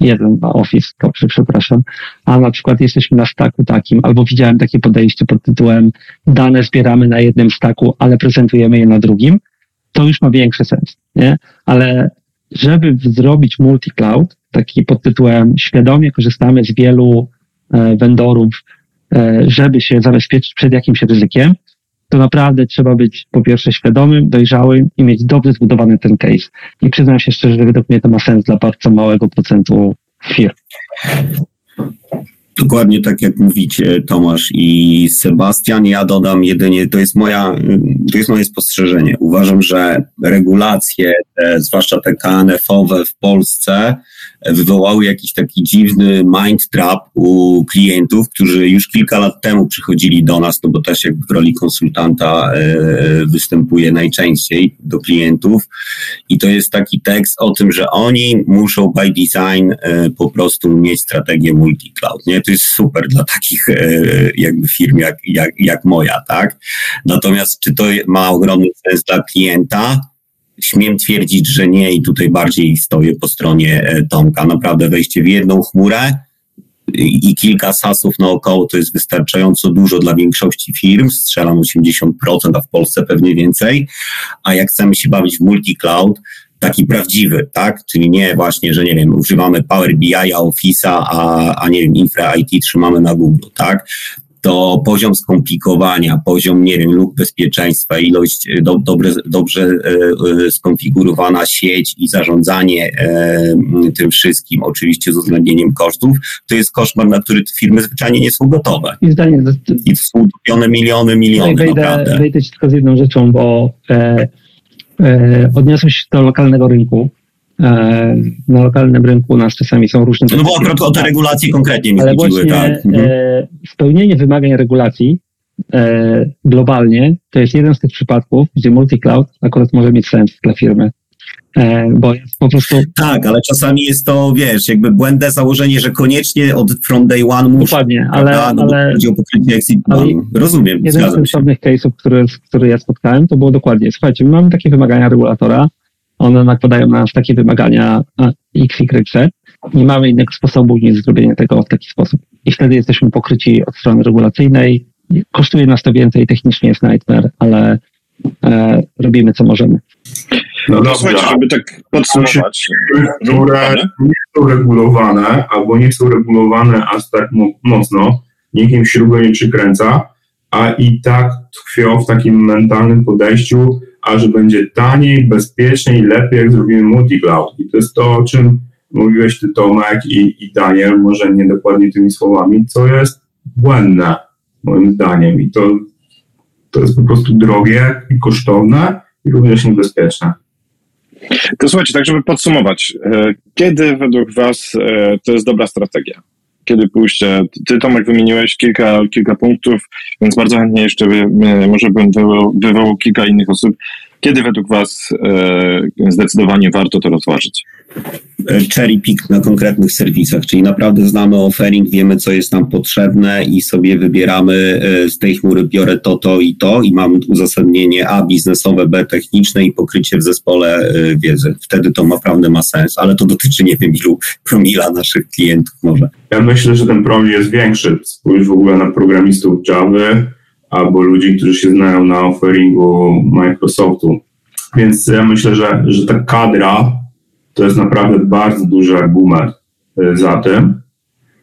e, jeden Office, dobrze, przepraszam, a na przykład jesteśmy na staku takim, albo widziałem takie podejście pod tytułem dane zbieramy na jednym staku, ale prezentujemy je na drugim, to już ma większy sens, nie? Ale żeby zrobić multi-cloud, taki pod tytułem świadomie korzystamy z wielu e, vendorów, żeby się zabezpieczyć przed jakimś ryzykiem, to naprawdę trzeba być po pierwsze świadomym, dojrzałym i mieć dobrze zbudowany ten case. I przyznam się szczerze, że według mnie to ma sens dla bardzo małego procentu firm. Dokładnie tak jak mówicie, Tomasz i Sebastian. Ja dodam jedynie, to jest moja, to jest moje spostrzeżenie. Uważam, że regulacje, te, zwłaszcza te KNF-owe w Polsce, wywołały jakiś taki dziwny mind trap u klientów, którzy już kilka lat temu przychodzili do nas, no bo też jak w roli konsultanta e, występuje najczęściej do klientów i to jest taki tekst o tym, że oni muszą by design e, po prostu mieć strategię multi-cloud, nie? To jest super dla takich e, jakby firm jak, jak, jak moja, tak? Natomiast czy to ma ogromny sens dla klienta? Śmiem twierdzić, że nie i tutaj bardziej stoję po stronie e, Tomka. Naprawdę wejście w jedną chmurę i kilka sasów naokoło to jest wystarczająco dużo dla większości firm, strzelam 80%, a w Polsce pewnie więcej. A jak chcemy się bawić w multi-cloud, taki prawdziwy, tak? Czyli nie właśnie, że nie wiem, używamy Power BI, Office'a, a, a nie wiem, Infra IT trzymamy na Google, tak? To poziom skomplikowania, poziom, nie wiem, lub bezpieczeństwa, ilość e, do, dobre, dobrze e, e, skonfigurowana sieć i zarządzanie tym wszystkim, oczywiście z uwzględnieniem kosztów, to jest koszmar, na który firmy zwyczajnie nie są gotowe. I, zdanie, I są miliony, miliony, wejdę, naprawdę. Wejdę ci tylko z jedną rzeczą, bo e, e, odniosłem się do lokalnego rynku na lokalnym rynku u nas czasami są różne... No bo akurat o te regulacje konkretnie mi Ale chodziły, właśnie tak. Mhm. E, spełnienie wymagań regulacji e, globalnie to jest jeden z tych przypadków, gdzie multi-cloud akurat może mieć sens dla firmy. Bo jest po prostu. Tak, ale czasami jest to, wiesz, jakby błędne założenie, że koniecznie od from day one muszę. Dokładnie, ale. No, ale chodzi o pokrycie exit ale Rozumiem. Jeden z sensownych case'ów, który, który ja spotkałem, to było dokładnie. Słuchajcie, my mamy takie wymagania regulatora, one nakładają na nas takie wymagania X, Y, Z. Nie mamy innego sposobu niż zrobienie tego w taki sposób. I wtedy jesteśmy pokryci od strony regulacyjnej. Kosztuje nas to więcej, technicznie jest nightmare, ale e, robimy co możemy. No, no słuchajcie, żeby tak podsumować. Które nie są regulowane, albo nie są regulowane aż tak mocno, nikt im śrubę nie przykręca, a i tak tkwią w takim mentalnym podejściu, a że będzie taniej, bezpieczniej, lepiej, jak zrobimy multi-cloud. I to jest to, o czym mówiłeś ty Tomek i, i Daniel, może nie dokładnie tymi słowami, co jest błędne moim zdaniem i to, to jest po prostu drogie i kosztowne i również niebezpieczne. To słuchajcie, tak żeby podsumować, e, kiedy według Was e, to jest dobra strategia? Kiedy pójście? Ty Tomek wymieniłeś kilka, kilka punktów, więc bardzo chętnie jeszcze by, e, może bym wywołał, wywołał kilka innych osób. Kiedy według Was zdecydowanie warto to rozważyć? cherry pick na konkretnych serwisach, czyli naprawdę znamy offering, wiemy co jest nam potrzebne i sobie wybieramy e, z tej chmury biorę to, to i to i mam uzasadnienie A biznesowe, B techniczne i pokrycie w zespole e, wiedzy. Wtedy to naprawdę ma sens, ale to dotyczy nie wiem ilu promila naszych klientów może. Ja myślę, że ten promil jest większy. Spójrz w ogóle na programistów Java albo ludzi, którzy się znają na offeringu Microsoftu. Więc ja myślę, że, że ta kadra to jest naprawdę bardzo duży argument y, za tym,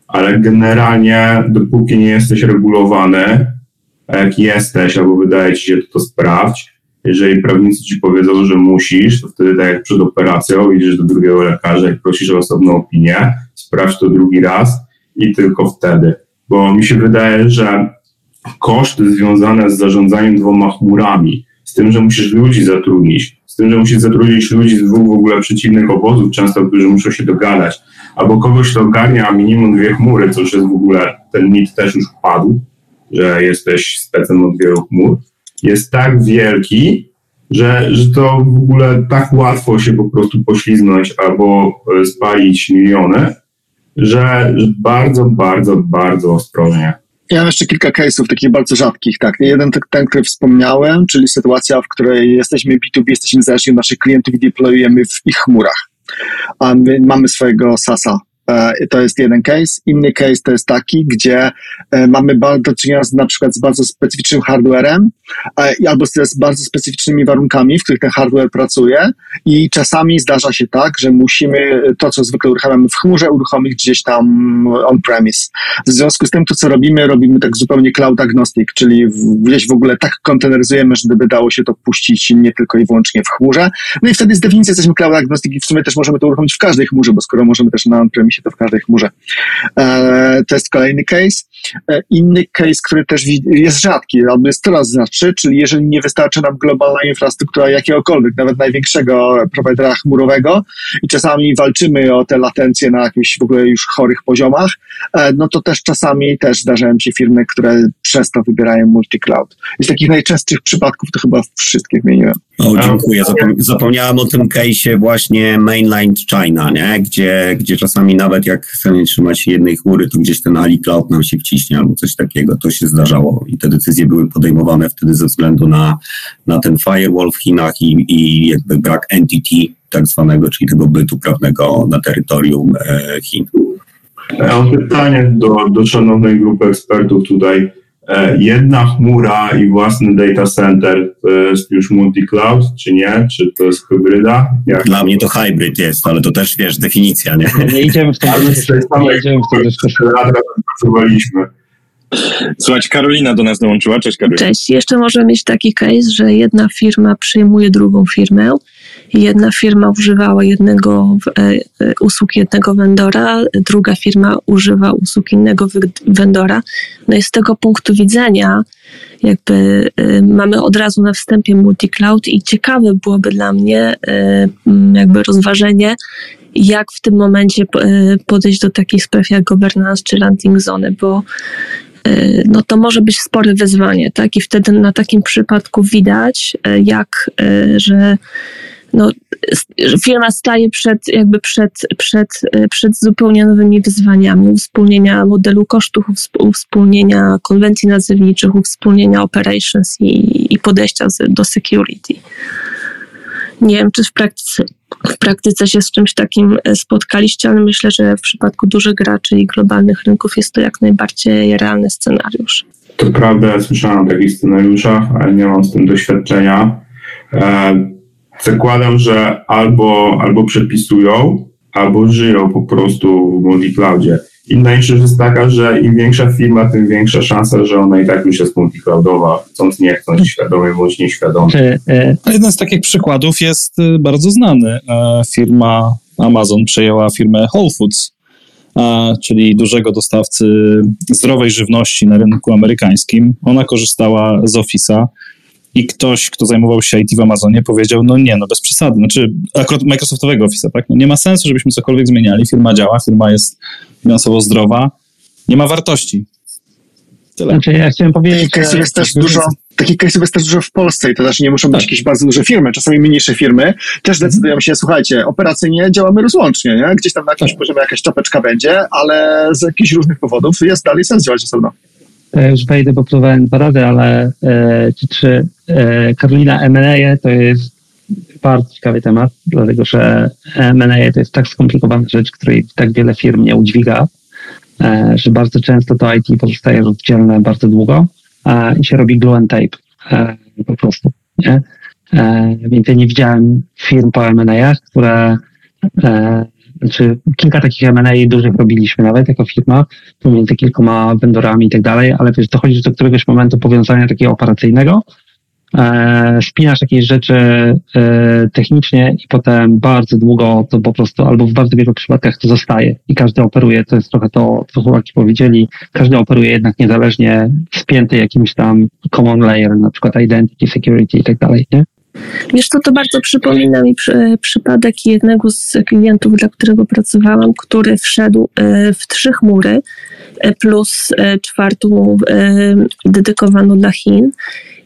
ale generalnie dopóki nie jesteś regulowany, jak jesteś, albo wydaje ci się, to, to sprawdź. Jeżeli prawnicy ci powiedzą, że musisz, to wtedy tak jak przed operacją idziesz do drugiego lekarza i prosisz o osobną opinię, sprawdź to drugi raz i tylko wtedy. Bo mi się wydaje, że koszty związane z zarządzaniem dwoma chmurami, z tym, że musisz ludzi zatrudnić, z tym, że musisz zatrudnić ludzi z dwóch w ogóle przeciwnych obozów, często, którzy muszą się dogadać, albo kogoś, kto ogarnia minimum dwie chmury, co już jest w ogóle, ten mit też już padł, że jesteś specem od wielu chmur, jest tak wielki, że, że to w ogóle tak łatwo się po prostu poślizgnąć albo e, spalić miliony, że, że bardzo, bardzo, bardzo ostrożnie. Ja mam jeszcze kilka case'ów takich bardzo rzadkich, tak. Jeden ten, który wspomniałem, czyli sytuacja, w której jesteśmy B2B, jesteśmy zależni od naszych klientów i deployujemy w ich chmurach. A my mamy swojego SASa, to jest jeden case. Inny case to jest taki, gdzie e, mamy do czynienia z, na przykład z bardzo specyficznym hardwarem e, albo z bardzo specyficznymi warunkami, w których ten hardware pracuje i czasami zdarza się tak, że musimy to, co zwykle uruchamiamy w chmurze, uruchomić gdzieś tam on-premise. W związku z tym to, co robimy, robimy tak zupełnie cloud agnostic, czyli gdzieś w ogóle tak konteneryzujemy, żeby dało się to puścić nie tylko i wyłącznie w chmurze. No i wtedy z definicji jesteśmy cloud agnostic i w sumie też możemy to uruchomić w każdej chmurze, bo skoro możemy też na on-premise to w każdej chmurze. E, to jest kolejny case. E, inny case, który też jest rzadki, albo jest coraz rzadszy, czyli jeżeli nie wystarczy nam globalna infrastruktura jakiegokolwiek, nawet największego prowajdera chmurowego i czasami walczymy o te latencje na jakichś w ogóle już chorych poziomach, e, no to też czasami też zdarzają się firmy, które przez to wybierają multi-cloud. Z takich najczęstszych przypadków to chyba wszystkie wymieniłem. O, dziękuję. zapomniałem o tym case'ie właśnie Mainland China, nie? Gdzie, gdzie czasami nawet jak chcemy trzymać jednej chmury, to gdzieś ten Ali Cloud nam się wciśnie albo coś takiego. To się zdarzało i te decyzje były podejmowane wtedy ze względu na, na ten firewall w Chinach i, i jakby brak entity tak zwanego, czyli tego bytu prawnego na terytorium e, Chin. Ja mam pytanie do, do szanownej grupy ekspertów tutaj jedna chmura i własny data center to jest już multi-cloud, czy nie? Czy to jest hybryda? Jak? Dla mnie to hybrid jest, ale to też wiesz, definicja, nie? Nie idziemy w to, nie idziemy w to dyskusję. pracowaliśmy. Słuchajcie, Karolina do nas dołączyła. Cześć Karolina. Cześć. Jeszcze może mieć taki case, że jedna firma przyjmuje drugą firmę. Jedna firma używała jednego e, e, usług jednego vendora, druga firma używa usług innego vendora. No i z tego punktu widzenia jakby e, mamy od razu na wstępie multi-cloud i ciekawe byłoby dla mnie jakby rozważenie, jak w tym momencie podejść do takich spraw jak governance czy landing zone, bo no to może być spore wyzwanie, tak? I wtedy na takim przypadku widać, jak, że no, firma staje przed, jakby przed, przed, przed zupełnie nowymi wyzwaniami uwspólnienia modelu kosztów, uwspólnienia konwencji nazewniczych, uwspólnienia operations i, i podejścia do security. Nie wiem, czy w praktyce, w praktyce się z czymś takim e, spotkaliście, ale myślę, że w przypadku dużych graczy i globalnych rynków jest to jak najbardziej realny scenariusz. To prawda, ja słyszałem o takich scenariuszach, ale nie mam z tym doświadczenia. E, zakładam, że albo, albo przepisują, albo żyją po prostu w multi-cloudzie. Inna rzecz jest taka, że im większa firma, tym większa szansa, że ona i tak już jest multicloudowa, chcąc nie chcąc, świadomie bądź nieświadomie. E, Jeden z takich przykładów jest y, bardzo znany. E, Firma Amazon przejęła firmę Whole Foods, czyli dużego dostawcy zdrowej żywności na rynku amerykańskim. Ona korzystała z Office'a i ktoś, kto zajmował się IT w Amazonie powiedział, no nie, no bez przesady, znaczy akurat Microsoftowego Office'a, tak? No nie ma sensu, żebyśmy cokolwiek zmieniali, firma działa, firma jest finansowo zdrowa, nie ma wartości. Tyle. znaczy ja chciałem powiedzieć, Takich case'ów że jest też dużo, takich case'ów jest też dużo w Polsce i to też nie muszą być Tak. jakieś bardzo duże firmy, czasami mniejsze firmy też decydują się, słuchajcie, operacyjnie działamy rozłącznie, nie? Gdzieś tam na jakimś poziomie jakaś czapeczka będzie, ale z jakichś różnych powodów jest dalej sens działać osobno. Ja już wejdę, bo próbowałem dwa razy, ale e, czy, czy e, Karolina M&A to jest bardzo ciekawy temat, dlatego że M&A to jest tak skomplikowana rzecz, której tak wiele firm nie udźwiga, e, że bardzo często to IT pozostaje rozdzielne bardzo długo e, i się robi glue and tape e, po prostu. Nie? E, więc ja nie widziałem firm po M&A, które e, znaczy kilka takich M&A dużych robiliśmy nawet jako firma, pomiędzy kilkoma vendorami i tak dalej, ale wiesz, dochodzisz do któregoś momentu powiązania takiego operacyjnego, e, spinasz jakieś rzeczy e, technicznie i potem bardzo długo to po prostu, albo w bardzo wielu przypadkach to zostaje i każdy operuje, to jest trochę to, co chłopaki powiedzieli, każdy operuje jednak niezależnie spięty jakimś tam common layer, na przykład identity, security i tak dalej, nie? Wiesz co, to bardzo przypomina mi przy, przypadek jednego z klientów, dla którego pracowałam, który wszedł e, w trzy chmury e, plus e, czwartą dedykowaną dla Chin.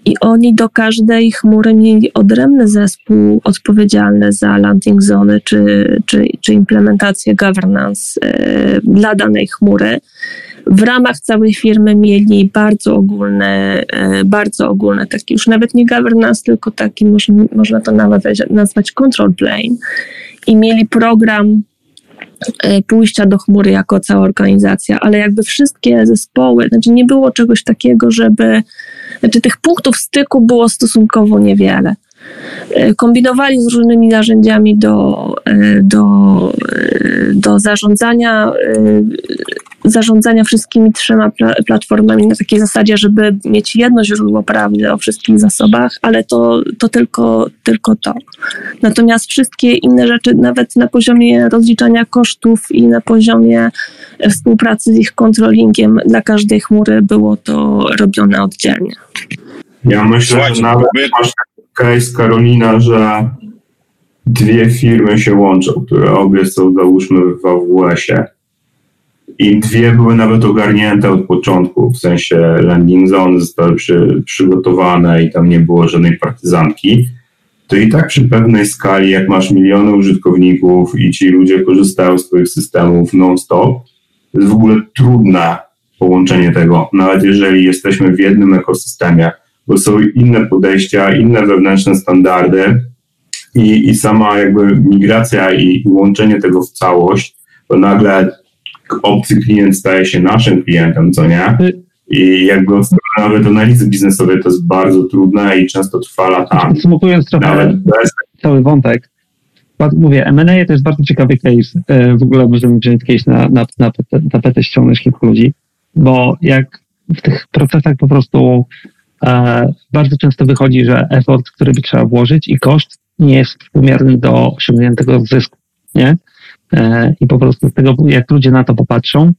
I oni do każdej chmury mieli odrębny zespół odpowiedzialny za landing zone czy, czy, czy implementację governance dla danej chmury. W ramach całej firmy mieli bardzo ogólne, e, bardzo ogólne, taki już nawet nie governance, tylko taki, można, to nawet nazwać control plane. I mieli program e, pójścia do chmury jako cała organizacja, ale jakby wszystkie zespoły, znaczy nie było czegoś takiego, żeby, znaczy tych punktów styku było stosunkowo niewiele. E, Kombinowali z różnymi narzędziami do, do, do zarządzania, zarządzania wszystkimi trzema pla- platformami na takiej zasadzie, żeby mieć jedno źródło prawdy o wszystkich zasobach, ale to, to tylko, tylko to. Natomiast wszystkie inne rzeczy, nawet na poziomie rozliczania kosztów i na poziomie e, współpracy z ich kontrolingiem dla każdej chmury było to robione oddzielnie. Ja myślę, Słuchajcie, że nawet masz case Karolina, że dwie firmy się łączą, które obie są załóżmy w AWS-ie i dwie były nawet ogarnięte od początku, w sensie landing zone zostały przy, przygotowane i tam nie było żadnej partyzantki, to i tak przy pewnej skali, jak masz miliony użytkowników i ci ludzie korzystają z twoich systemów non-stop, to jest w ogóle trudne połączenie tego, nawet jeżeli jesteśmy w jednym ekosystemie, bo są inne podejścia, inne wewnętrzne standardy i, i sama jakby migracja i, i łączenie tego w całość, bo nagle obcy klient staje się naszym klientem, co nie? I jakby od strony nawet analizy biznesowej to jest bardzo trudne i często trwa latami. Podsumowując trochę Nawet bez cały wątek, mówię, M&A to jest bardzo ciekawy case. E, W ogóle możemy wziąć kiedyś na, na, na, petę- tapetę ściągnąć kilku ludzi, bo jak w tych procesach po prostu e, bardzo często wychodzi, że effort, który by trzeba włożyć i koszt nie jest współmierny do osiągniętego zysku, nie? E, I po prostu z tego, jak ludzie na to popatrzą,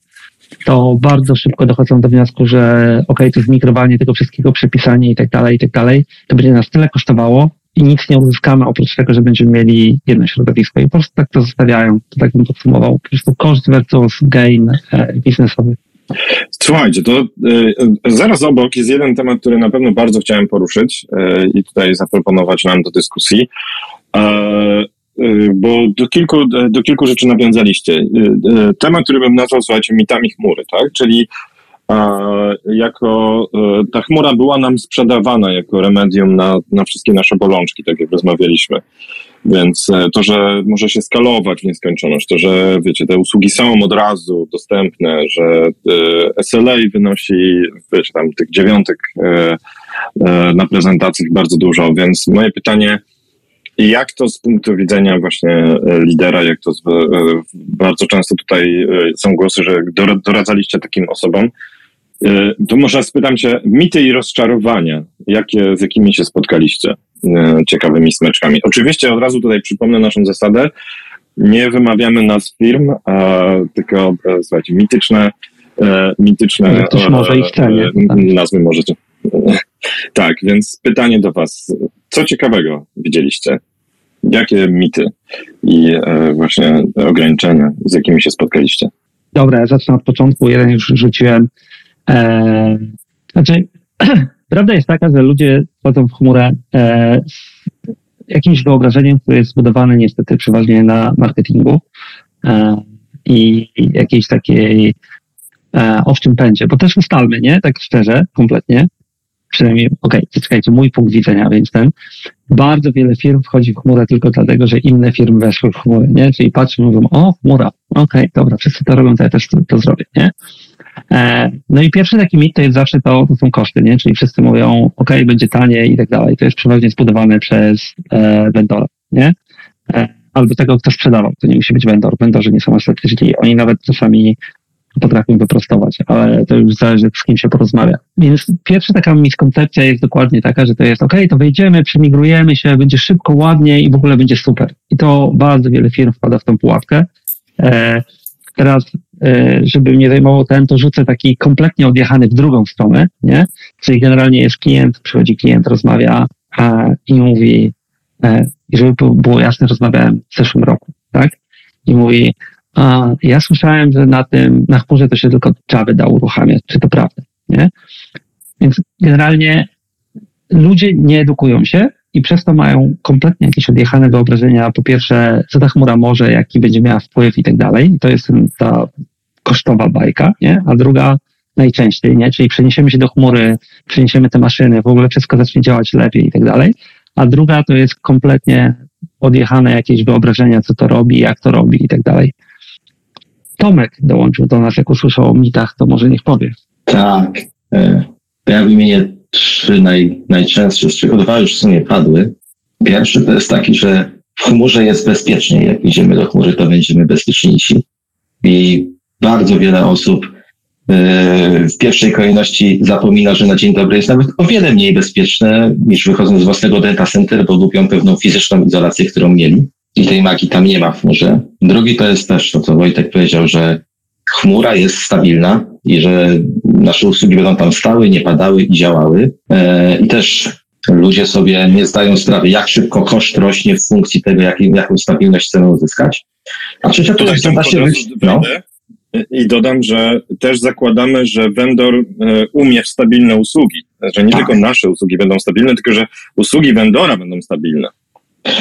to bardzo szybko dochodzą do wniosku, że ok, to zmikrowanie tego wszystkiego, przepisanie i tak dalej, i tak dalej, to będzie nas tyle kosztowało i nic nie uzyskamy oprócz tego, że będziemy mieli jedno środowisko i po prostu tak to zostawiają. To tak bym podsumował. Po prostu koszt versus gain e, biznesowy. Słuchajcie, to y, zaraz obok jest jeden temat, który na pewno bardzo chciałem poruszyć y, i tutaj zaproponować nam do dyskusji, y, bo do kilku, do kilku rzeczy nawiązaliście. Y, y, temat, który bym nazwał, słuchajcie, mitami chmury, tak? Czyli jako ta chmura była nam sprzedawana jako remedium na, na wszystkie nasze bolączki, tak jak rozmawialiśmy. Więc e, to, że może się skalować w nieskończoność, to, że wiecie, te usługi są od razu dostępne, że SLA wynosi, wiecie, tam tych dziewiątek e, e, na prezentacjach bardzo dużo, więc moje pytanie, jak to z punktu widzenia właśnie e, lidera, jak to z, e, bardzo często tutaj e, są głosy, że doradzaliście takim osobom. To może spytam cię, mity i rozczarowania, jakie, z jakimi się spotkaliście ciekawymi smeczkami? Oczywiście od razu tutaj przypomnę naszą zasadę, nie wymawiamy nazw firm, a tylko, słuchajcie, mityczne, mityczne Ktoś może i chce, nazwy możecie. Tak, więc pytanie do Was. Co ciekawego widzieliście? Jakie mity i e, właśnie ograniczenia, z jakimi się spotkaliście? Dobra, ja zacznę od początku. Jeden już rzuciłem. E, znaczy, prawda jest taka, że ludzie wchodzą w chmurę e, z jakimś wyobrażeniem, które jest zbudowane niestety przeważnie na marketingu e, i jakiejś takiej e, owczym pędzie, bo też ustalmy, nie? Tak szczerze, kompletnie, przynajmniej, okej, okay, czekajcie, mój punkt widzenia, więc ten, bardzo wiele firm wchodzi w chmurę tylko dlatego, że inne firmy weszły w chmurę, nie? Czyli patrzą, mówią, o, chmura, okej, okay, dobra, wszyscy to robią, to ja też to, to zrobię, nie? E, no i pierwszy taki mit to jest zawsze to, to są koszty, nie? Czyli wszyscy mówią, ok, będzie taniej i tak dalej. To jest przeważnie zbudowane przez e, vendora, nie? E, albo tego, kto sprzedawał. To nie musi być vendor. Vendorzy nie są aż źli. Oni nawet czasami potrafią wyprostować, ale to już zależy, z kim się porozmawia. Więc pierwsza taka miskoncepcja jest dokładnie taka, że to jest ok, to wejdziemy, przemigrujemy się, będzie szybko, ładnie i w ogóle będzie super. I to bardzo wiele firm wpada w tą pułapkę. E, teraz, e, żeby nie zajmował ten, to rzucę taki kompletnie odjechany w drugą stronę, nie? Czyli generalnie jest klient, przychodzi klient, rozmawia a, i mówi, e, żeby było jasne, rozmawiałem w zeszłym roku, tak? I mówi, a ja słyszałem, że na tym, na chmurze to się tylko Java da uruchamiać. Czy to prawda? Nie? Więc generalnie ludzie nie edukują się i przez to mają kompletnie jakieś odjechane wyobrażenia. Po pierwsze, co ta chmura może, jaki będzie miała wpływ i tak dalej. To jest ta kosztowa bajka, nie? A druga najczęściej, nie? Czyli przeniesiemy się do chmury, przeniesiemy te maszyny, w ogóle wszystko zacznie działać lepiej i tak dalej. A druga to jest kompletnie odjechane jakieś wyobrażenia, co to robi, jak to robi i tak dalej. Tomek dołączył do nas, jak usłyszał o mitach, to może niech powie. Tak. E, ja wymienię trzy naj, najczęstsze, z czego dwa już w sumie padły. Pierwszy to jest taki, że w chmurze jest bezpiecznie. Jak idziemy do chmury, to będziemy bezpieczniejsi. I bardzo wiele osób e, w pierwszej kolejności zapomina, że na dzień dobry jest nawet o wiele mniej bezpieczne niż wychodząc z własnego data center, bo lubią pewną fizyczną izolację, którą mieli i tej magii tam nie ma w chmurze. Drugi to jest też to, co Wojtek powiedział, że chmura jest stabilna i że nasze usługi będą tam stały, nie padały i działały. E, I też ludzie sobie nie zdają sprawy, jak szybko koszt rośnie w funkcji tego, jak, jaką stabilność chcemy uzyskać. A trzecia to jest, da się być, no. I dodam, że też zakładamy, że vendor e, umie w stabilne usługi. Że nie tak. tylko nasze usługi będą stabilne, tylko że usługi vendora będą stabilne.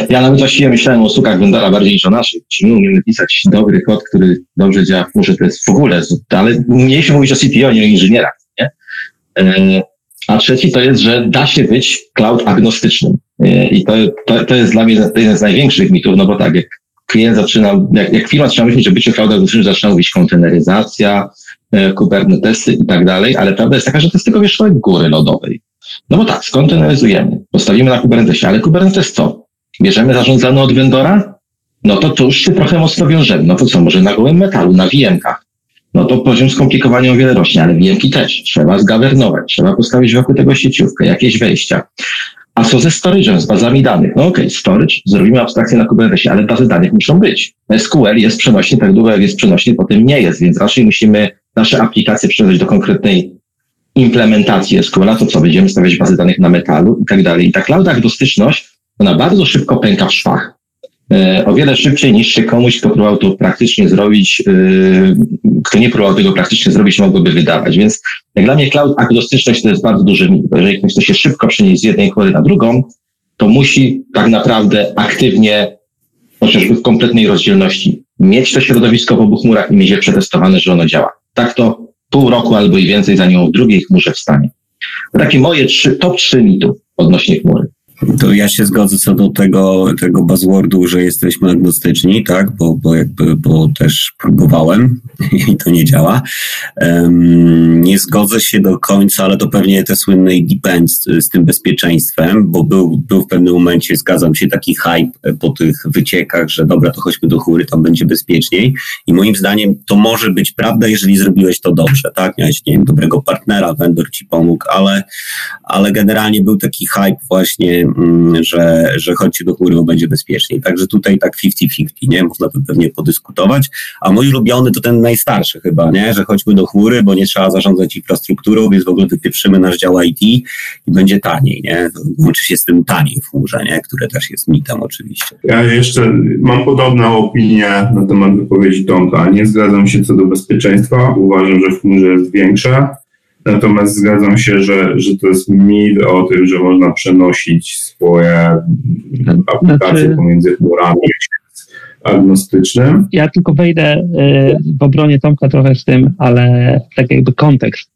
Ja nawet właściwie myślałem o usługach vendora bardziej niż o naszych. Czy my umiemy pisać dobry kod, który dobrze działa w chmurze, to jest w ogóle, ale mieliśmy mówić o CTO, nie o inżynierach, nie? E, a trzeci to jest, że da się być cloud agnostycznym. I to, to, to jest dla mnie jeden z największych mitów, no bo tak, jak klient zaczyna, jak, jak firma zaczyna myśleć o byciu cloud agnostycznym, zaczyna mówić konteneryzacja, e, Kubernetesy i tak dalej, ale prawda jest taka, że to jest tylko wierzchołek góry lodowej. No bo tak, skonteneryzujemy, postawimy na Kubernetesie, ale Kubernetes co? Bierzemy zarządzane od vendora, no to tu się trochę mocno wiążemy. No to co, może na gołym metalu, na VM-kach. No to poziom skomplikowania o wiele rośnie, ale VM-ki też. Trzeba zgawernować, trzeba postawić wokół tego sieciówkę, jakieś wejścia. A co ze storage'em, z bazami danych? No okej, okay, storage, zrobimy abstrakcję na Kubernetesie, ale bazy danych muszą być. SQL jest przenośny, tak jak jest przenośny, potem nie jest, więc raczej musimy nasze aplikacje przenieść do konkretnej implementacji SQL-a, to co, będziemy stawiać bazy danych na metalu i tak dalej. I ta cloud agnostyczność ona bardzo szybko pęka w szwach. E, o wiele szybciej niż się komuś, kto próbował to praktycznie zrobić, e, kto nie próbował tego praktycznie zrobić, mogłoby wydawać. Więc jak dla mnie cloud agnostyczność to jest bardzo duży mit. Jeżeli ktoś chce się szybko przenieść z jednej chmury na drugą, to musi tak naprawdę aktywnie, chociażby w kompletnej rozdzielności, mieć to środowisko w obu chmurach i mieć je przetestowane, że ono działa. Tak to pół roku albo i więcej, zanim w drugiej chmurze wstanie. To takie moje trzy, top trzy mitów odnośnie chmury. To ja się zgodzę co do tego, tego buzzwordu, że jesteśmy agnostyczni, tak, bo, bo jakby, bo też próbowałem i to nie działa. Um, nie zgodzę się do końca, ale to pewnie te słynne depends z tym bezpieczeństwem, bo był, był w pewnym momencie, zgadzam się, taki hype po tych wyciekach, że dobra, to chodźmy do chóry, tam będzie bezpieczniej. I moim zdaniem to może być prawda, jeżeli zrobiłeś to dobrze, tak, miałeś, nie wiem, dobrego partnera, vendor ci pomógł, ale, ale generalnie był taki hype właśnie że, że chodźcie do chóry, bo będzie bezpieczniej. Także tutaj tak 50-50, nie? Można to pewnie podyskutować. A mój ulubiony to ten najstarszy chyba, nie? Że chodźmy do chóry, bo nie trzeba zarządzać infrastrukturą, więc w ogóle wypieprzymy nasz dział IT i będzie taniej, nie? Łączy się z tym taniej w chmurze, nie? Które też jest mitem oczywiście. Ja jeszcze mam podobną opinię na temat wypowiedzi Tomka. Nie zgadzam się co do bezpieczeństwa. Uważam, że w chmurze jest większe. Natomiast zgadzam się, że, że to jest mit o tym, że można przenosić swoje aplikacje znaczy, pomiędzy chmurami agnostycznym. Ja tylko wejdę y, w obronie Tomka trochę z tym, ale tak jakby kontekst.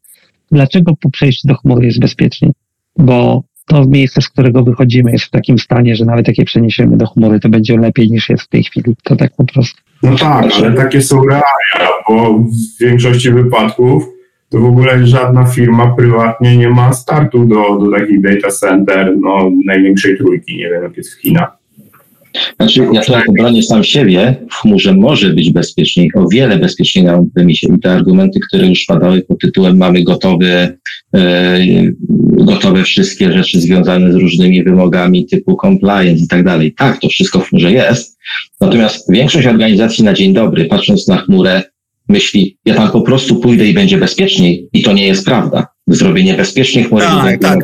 Dlaczego po przejściu do chmury jest bezpieczniej? Bo to miejsce, z którego wychodzimy, jest w takim stanie, że nawet jak je przeniesiemy do chmury, to będzie lepiej niż jest w tej chwili. To tak po prostu. No tak, ale takie są realia, bo w większości wypadków to w ogóle żadna firma prywatnie nie ma startu do, do takich data center, no, największej trójki, nie wiem jak jest w Chinach. Znaczy, ja tutaj obronię sam siebie, w chmurze może być bezpieczniej, o wiele bezpieczniej na premisie. I te argumenty, które już padały pod tytułem mamy gotowe, e, gotowe wszystkie rzeczy związane z różnymi wymogami typu compliance i tak dalej. Tak, to wszystko w chmurze jest. Natomiast większość organizacji na dzień dobry, patrząc na chmurę, myśli, ja tam po prostu pójdę i będzie bezpieczniej. I to nie jest prawda. Zrobienie bezpiecznych chmury tak, tak,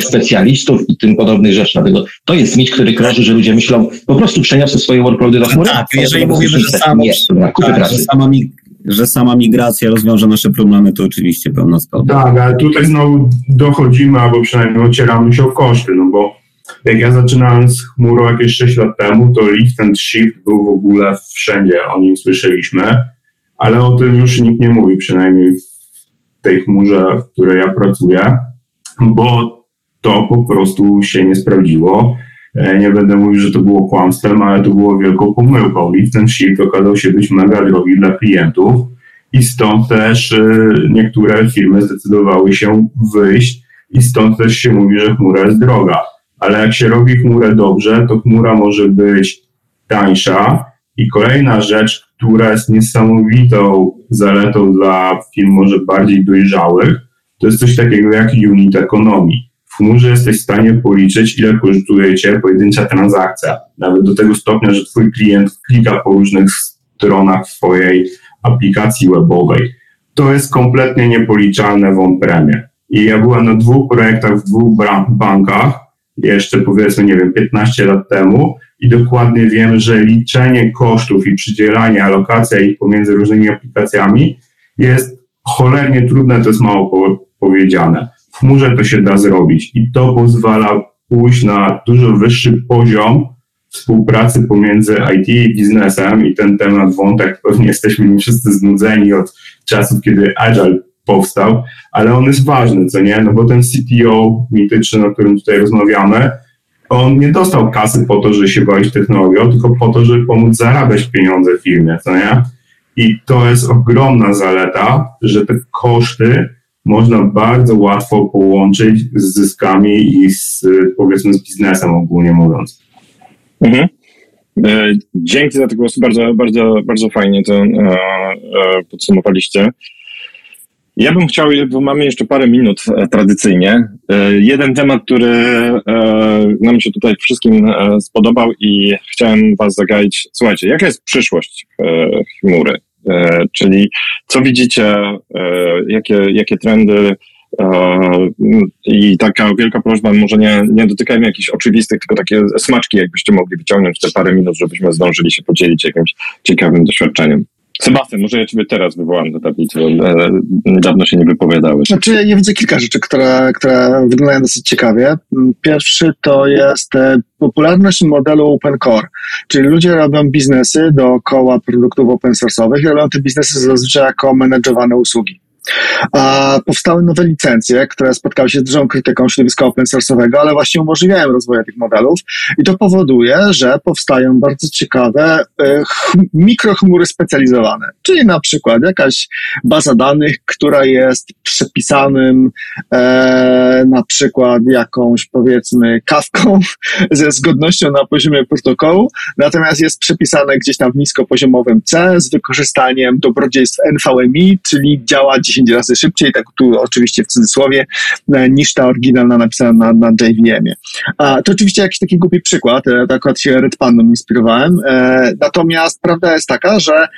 specjalistów i tym podobnych rzeczy. Dlatego to jest mit, który krąży, że ludzie myślą, po prostu przeniosę swoje workloady do chmury. Tak, jeżeli mówimy, że, sam, nie, tak, że sama mi że sama migracja rozwiąże nasze problemy, to oczywiście pełna zgoda. Tak, ale tutaj znowu dochodzimy, albo przynajmniej ocieramy się o koszty, no bo jak ja zaczynałem z chmurą jakieś 6 lat temu, to lift and shift był w ogóle wszędzie, o nim słyszeliśmy ale o tym już nikt nie mówi, przynajmniej w tej chmurze, w której ja pracuję, bo to po prostu się nie sprawdziło. E, nie będę mówił, że to było kłamstwem, ale to było wielką pomyłką. I ten shift okazał się być mega drogi dla klientów i stąd też e, niektóre firmy zdecydowały się wyjść i stąd też się mówi, że chmura jest droga. Ale jak się robi chmurę dobrze, to chmura może być tańsza, i kolejna rzecz, która jest niesamowitą zaletą dla firm może bardziej dojrzałych, to jest coś takiego jak unit ekonomii. W chmurze jesteś w stanie policzyć, ile kosztuje cię pojedyncza transakcja. Nawet do tego stopnia, że twój klient klika po różnych stronach swojej aplikacji webowej. To jest kompletnie niepoliczalne w on-premie. I ja byłem na dwóch projektach w dwóch bankach, jeszcze powiedzmy, nie wiem, 15 lat temu i dokładnie wiem, że liczenie kosztów i przydzielanie, alokacja ich pomiędzy różnymi aplikacjami jest cholernie trudne, to jest mało powiedziane. W chmurze to się da zrobić i to pozwala pójść na dużo wyższy poziom współpracy pomiędzy IT i biznesem i ten temat wątek pewnie jesteśmy wszyscy znudzeni od czasów, kiedy Agile powstał, ale on jest ważny, co nie? No bo ten CTO mityczny, o którym tutaj rozmawiamy, on nie dostał kasy po to, żeby się bawić technologią, tylko po to, żeby pomóc zarabiać pieniądze firmie, co nie? I to jest ogromna zaleta, że te koszty można bardzo łatwo połączyć z zyskami i z, powiedzmy z biznesem ogólnie mówiąc. Mhm. E, dzięki za te głosy, bardzo, bardzo, bardzo fajnie to e, e, podsumowaliście. Ja bym chciał, bo mamy jeszcze parę minut e, tradycyjnie. E, jeden temat, który e, nam się tutaj wszystkim spodobał i chciałem Was zagaić. Słuchajcie, jaka jest przyszłość chmury? Czyli co widzicie, jakie, jakie trendy i taka wielka prośba, może nie, nie dotykajmy jakichś oczywistych, tylko takie smaczki, jakbyście mogli wyciągnąć te parę minut, żebyśmy zdążyli się podzielić jakimś ciekawym doświadczeniem. Sebastian, może ja ciebie teraz wywołam do tablicy, bo e, niedawno się nie wypowiadałeś. Znaczy, ja widzę kilka rzeczy, które, które wyglądają dosyć ciekawie. Pierwszy to jest e, popularność modelu open core, czyli ludzie robią biznesy dookoła produktów open source'owych i robią te biznesy zazwyczaj jako menedżowane usługi. A powstały nowe licencje, które spotkały się z dużą krytyką środowiska open source'owego, ale właśnie umożliwiają rozwój tych modelów i to powoduje, że powstają bardzo ciekawe e, ch- mikrochmury specjalizowane, czyli na przykład jakaś baza danych, która jest przepisanym e, na przykład jakąś powiedzmy kawką ze zgodnością na poziomie protokołu, natomiast jest przepisane gdzieś tam w niskopoziomowym C z wykorzystaniem dobrodziejstw NVMe, czyli działa 10 razy szybciej, tak tu oczywiście w cudzysłowie, e, niż ta oryginalna napisana na, na JVM-ie. A, to oczywiście jakiś taki głupi przykład, e, akurat się Red Pandą inspirowałem, e, natomiast prawda jest taka, że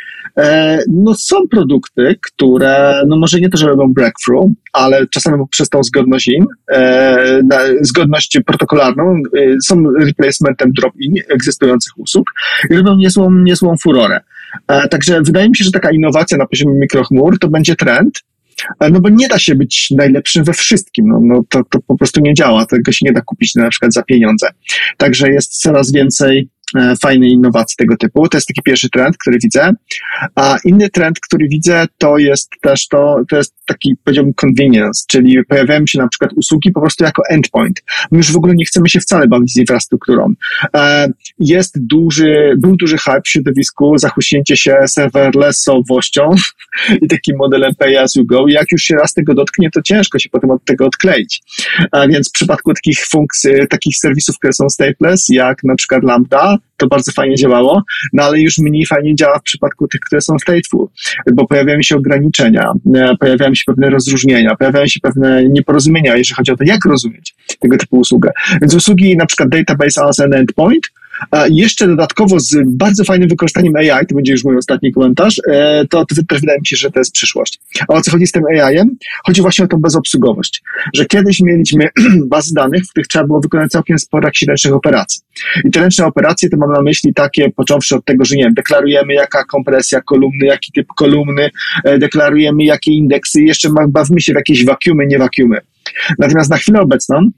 no są produkty, które, no może nie to, że robią breakthrough, ale czasami przez tą zgodność in, zgodność protokolarną są replacementem drop-in egzystujących usług i robią niezłą, niezłą furorę. E, Także wydaje mi się, że taka innowacja na poziomie mikrochmur to będzie trend, e, no bo nie da się być najlepszym we wszystkim, no, no to, to po prostu nie działa, tego się nie da kupić na przykład za pieniądze. Także jest coraz więcej e, fajnej innowacji tego typu. To jest taki pierwszy trend, który widzę. A inny trend, który widzę, to jest też to, to jest taki, powiedziałbym, convenience, czyli pojawiają się na przykład usługi po prostu jako endpoint. My już w ogóle nie chcemy się wcale bawić z infrastrukturą. E, jest duży, był duży hype w środowisku, zachłyśnięcie się serverlessowością i takim modelem pay as you go. Jak już się raz tego dotknie, to ciężko się potem od tego odkleić. A więc w przypadku takich funkcji, takich serwisów, które są stateless, jak na przykład Lambda, to bardzo fajnie działało, no ale już mniej fajnie działa w przypadku tych, które są stateful, bo pojawiają się ograniczenia, e, pojawiają się pewne rozróżnienia, pojawiają się pewne nieporozumienia, jeżeli chodzi o to, jak rozumieć tego typu usługę. Więc usługi na przykład database as an endpoint, a jeszcze dodatkowo z bardzo fajnym wykorzystaniem AI, to będzie już mój ostatni komentarz, e, to, też wydaje mi się, że to jest przyszłość. A o co chodzi z tym AI-em? Chodzi właśnie o tą bezobsługowość, że kiedyś mieliśmy bazy danych, w których trzeba było wykonać całkiem sporo jakichś ręcznych operacji. I te ręczne operacje to mam na myśli takie, począwszy od tego, że nie wiem, deklarujemy jaka kompresja kolumny, jaki typ kolumny, e, deklarujemy jakie indeksy, jeszcze bawimy się w jakieś wakiumy, nie wakiumy. Natomiast na chwilę obecną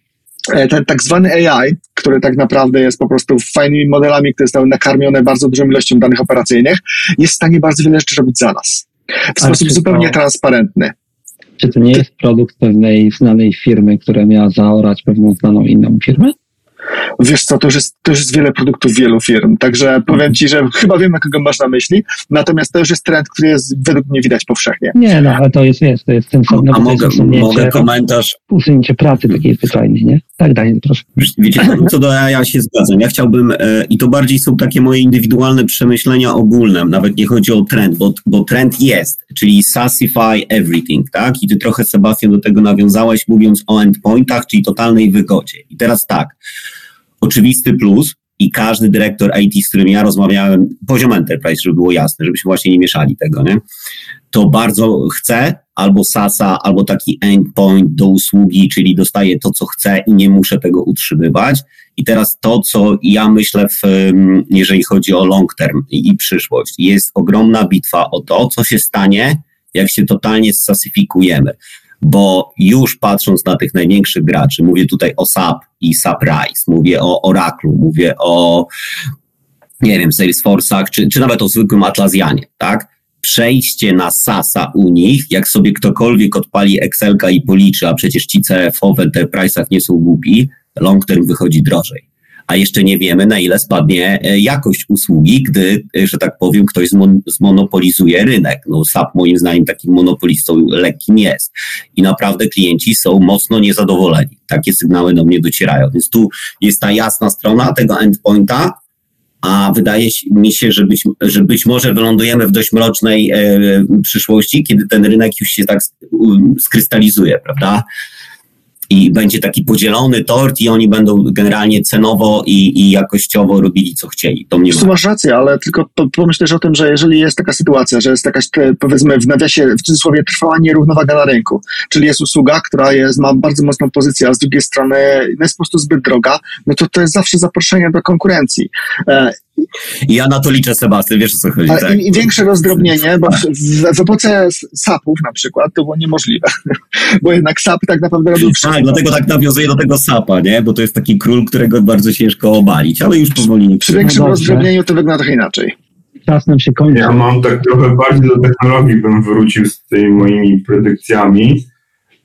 ten tak zwany AI, który tak naprawdę jest po prostu fajnymi modelami, które zostały nakarmione bardzo dużą ilością danych operacyjnych, jest w stanie bardzo wiele rzeczy robić za nas. W sposób czy zupełnie to- transparentny. Czy to nie jest produkt pewnej znanej firmy, która miała zaorać pewną znaną inną firmę? Wiesz co, to już, jest, to już jest wiele produktów wielu firm, także powiem Ci, że chyba wiem, na kogo masz na myśli, natomiast to już jest trend, który jest według mnie widać powszechnie. Nie, no, ale to jest, wiesz, to jest ten sam, no, A to mogę, jest mogę komentarz? usunięcie pracy takiej zwyczajnej, nie? Tak, Daniel, proszę. Wiecie, co do AI ja się zgadzam. Ja chciałbym, e, i to bardziej są takie moje indywidualne przemyślenia ogólne, nawet nie chodzi o trend, bo, bo trend jest, czyli sassify everything, tak? I ty trochę, Sebastian, do tego nawiązałeś, mówiąc o endpointach, czyli totalnej wygodzie. I teraz tak, oczywisty plus i każdy dyrektor IT, z którym ja rozmawiałem, poziom enterprise, żeby było jasne, żebyśmy właśnie nie mieszali tego, nie? To bardzo chce albo SASA, albo taki endpoint do usługi, czyli dostaję to, co chcę i nie muszę tego utrzymywać. I teraz to, co ja myślę, w, jeżeli chodzi o long term i przyszłość, jest ogromna bitwa o to, co się stanie, jak się totalnie sasyfikujemy. Bo już patrząc na tych największych graczy, mówię tutaj o SAP i SAP Rise, mówię o Oracle, mówię o, nie wiem, Salesforce'ach, czy, czy nawet o zwykłym Atlassianie, tak? Przejście na SASa u nich, jak sobie ktokolwiek odpali Excelka i policzy, a przecież ci CFO w enterprise'ach nie są głupi, long term wychodzi drożej. A jeszcze nie wiemy, na ile spadnie e, jakość usługi, gdy, e, że tak powiem, ktoś zmon- zmonopolizuje rynek. No, SAP moim zdaniem takim monopolistą lekkim jest. I naprawdę klienci są mocno niezadowoleni. Takie sygnały do mnie docierają. Więc tu jest ta jasna strona tego endpointa, a wydaje mi się, że być, że być może wylądujemy w dość mrocznej e, przyszłości, kiedy ten rynek już się tak sk- skrystalizuje, prawda? I będzie taki podzielony tort i oni będą generalnie cenowo i, i jakościowo robili co chcieli. To mnie masz rację, ale tylko po- pomyśl też o tym, że jeżeli jest taka sytuacja, że jest jakaś, powiedzmy, w nawiasie, w cudzysłowie, trwała nierównowaga na rynku, czyli jest usługa, która jest, ma bardzo mocną pozycję, a z drugiej strony jest po prostu zbyt droga, no to to jest zawsze zaproszenie do konkurencji. I ja na to liczę, Sebastian, wiesz o co chodzi, tak? im, im większe rozdrobnienie, bo w, w, epoce SAP-ów na przykład to było niemożliwe, bo jednak SAP tak naprawdę robił wszystko. Tak, dlatego tak nawiązuję do tego SAP-a, nie? Bo to jest taki król, którego bardzo ciężko obalić, ale już powoli nie Przy większym No rozdrobnieniu to wygląda trochę inaczej. czas nam się kończy. Ja mam tak trochę bardziej do technologii, bym wrócił z tymi moimi predykcjami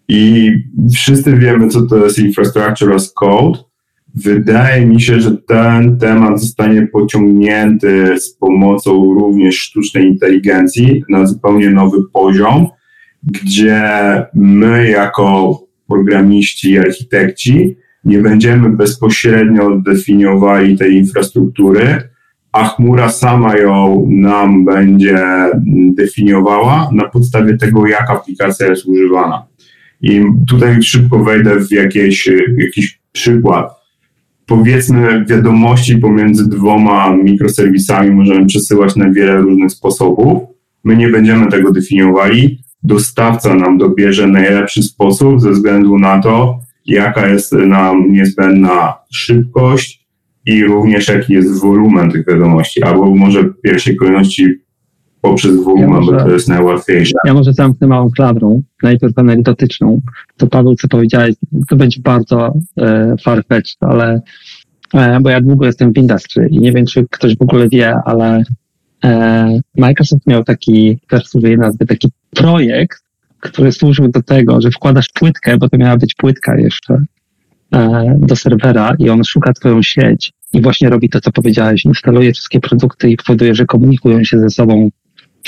i wszyscy wiemy, co to jest infrastructure as code. Wydaje mi się, że ten temat zostanie pociągnięty z pomocą również sztucznej inteligencji na zupełnie nowy poziom, gdzie my jako programiści i architekci nie będziemy bezpośrednio definiowali tej infrastruktury, a chmura sama ją nam będzie definiowała na podstawie tego, jak aplikacja jest używana. I tutaj szybko wejdę w jakieś, jakiś przykład. Powiedzmy, wiadomości pomiędzy dwoma mikroserwisami możemy przesyłać na wiele różnych sposobów. My nie będziemy tego definiowali. Dostawca nam dobierze najlepszy sposób ze względu na to, jaka jest nam niezbędna szybkość i również jaki jest wolumen tych wiadomości, albo może w pierwszej kolejności poprzez wolumen, Ja może- bo to jest najłatwiejsze. Ja może zamknę małą klawrą, najpierw anegdotyczną. To Paweł, co powiedziałeś, to będzie bardzo e, farfetched, ale e, bo ja długo jestem w industry i nie wiem, czy ktoś w ogóle wie, ale e, Microsoft miał taki, też użyję nazwy, taki projekt, który służył do tego, że wkładasz płytkę, bo to miała być płytka jeszcze, e, do serwera i on szuka twoją sieć i właśnie robi to, co powiedziałeś, instaluje wszystkie produkty i powoduje, że komunikują się ze sobą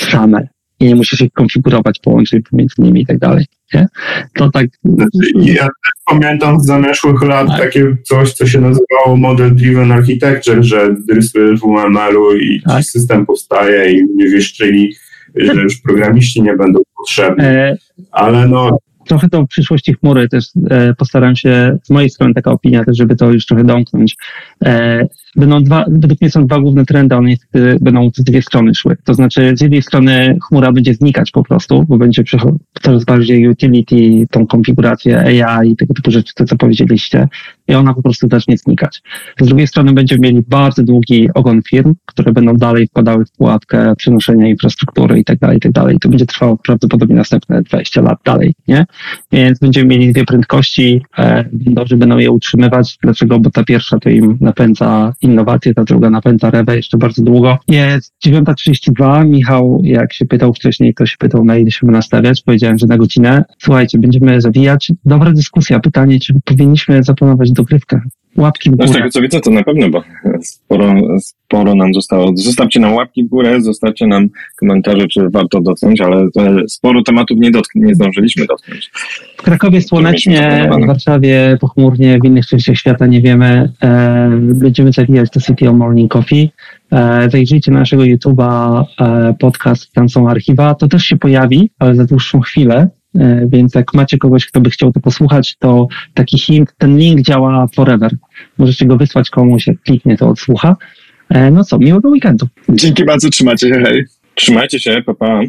same i nie musisz ich konfigurować połączeń pomiędzy nimi i tak dalej. Nie? To tak. Znaczy, ja też pamiętam z zamierzchłych lat Tak. takie coś, co się nazywało Model Driven Architecture, że rysujesz w UML-u i Tak. system powstaje i nie wieszczyli, że już programiści nie będą potrzebni. E, Ale no, trochę to przyszłości chmury też e, postaram się, z mojej strony taka opinia też, żeby to już trochę domknąć. E, będą dwa, według mnie są dwa główne trendy, one niestety będą w dwie strony szły. To znaczy z jednej strony chmura będzie znikać po prostu, bo będzie coraz bardziej utility, tą konfigurację AI i tego typu rzeczy, to co powiedzieliście, i ona po prostu zacznie znikać. Z drugiej strony będziemy mieli bardzo długi ogon firm, które będą dalej wkładały w pułapkę przenoszenia infrastruktury i tak dalej, i tak dalej. To będzie trwało prawdopodobnie następne 20 lat dalej, nie? Więc będziemy mieli dwie prędkości, dobrze będą je utrzymywać. Dlaczego? Bo ta pierwsza to im napędza innowacje, ta druga napędza rewę jeszcze bardzo długo. Jest 9.32, Michał, jak się pytał wcześniej, to się pytał, na ile się nastawiać. Powiedziałem, że na godzinę. Słuchajcie, będziemy zawijać. Dobra dyskusja. Pytanie, czy powinniśmy zaplanować dogrywkę? Łapki w No z górę. tego co widzę, to na pewno, bo sporo, sporo nam zostało. Zostawcie nam łapki w górę, zostawcie nam komentarze, czy warto dotknąć, ale e, sporo tematów nie, dotkn- nie zdążyliśmy dotknąć. W Krakowie słonecznie, w Warszawie pochmurnie, w innych częściach świata nie wiemy. E, będziemy zawijać do City of Morning Coffee. E, zajrzyjcie na naszego YouTube'a e, podcast, tam są archiwa. To też się pojawi, ale za dłuższą chwilę. E, więc jak macie kogoś, kto by chciał to posłuchać, to taki hint, ten link działa forever. Możecie go wysłać komuś, jak kliknie, to odsłucha. E, no co, miłego weekendu. Dzięki bardzo, trzymajcie się, hej. Trzymajcie się, pa pa.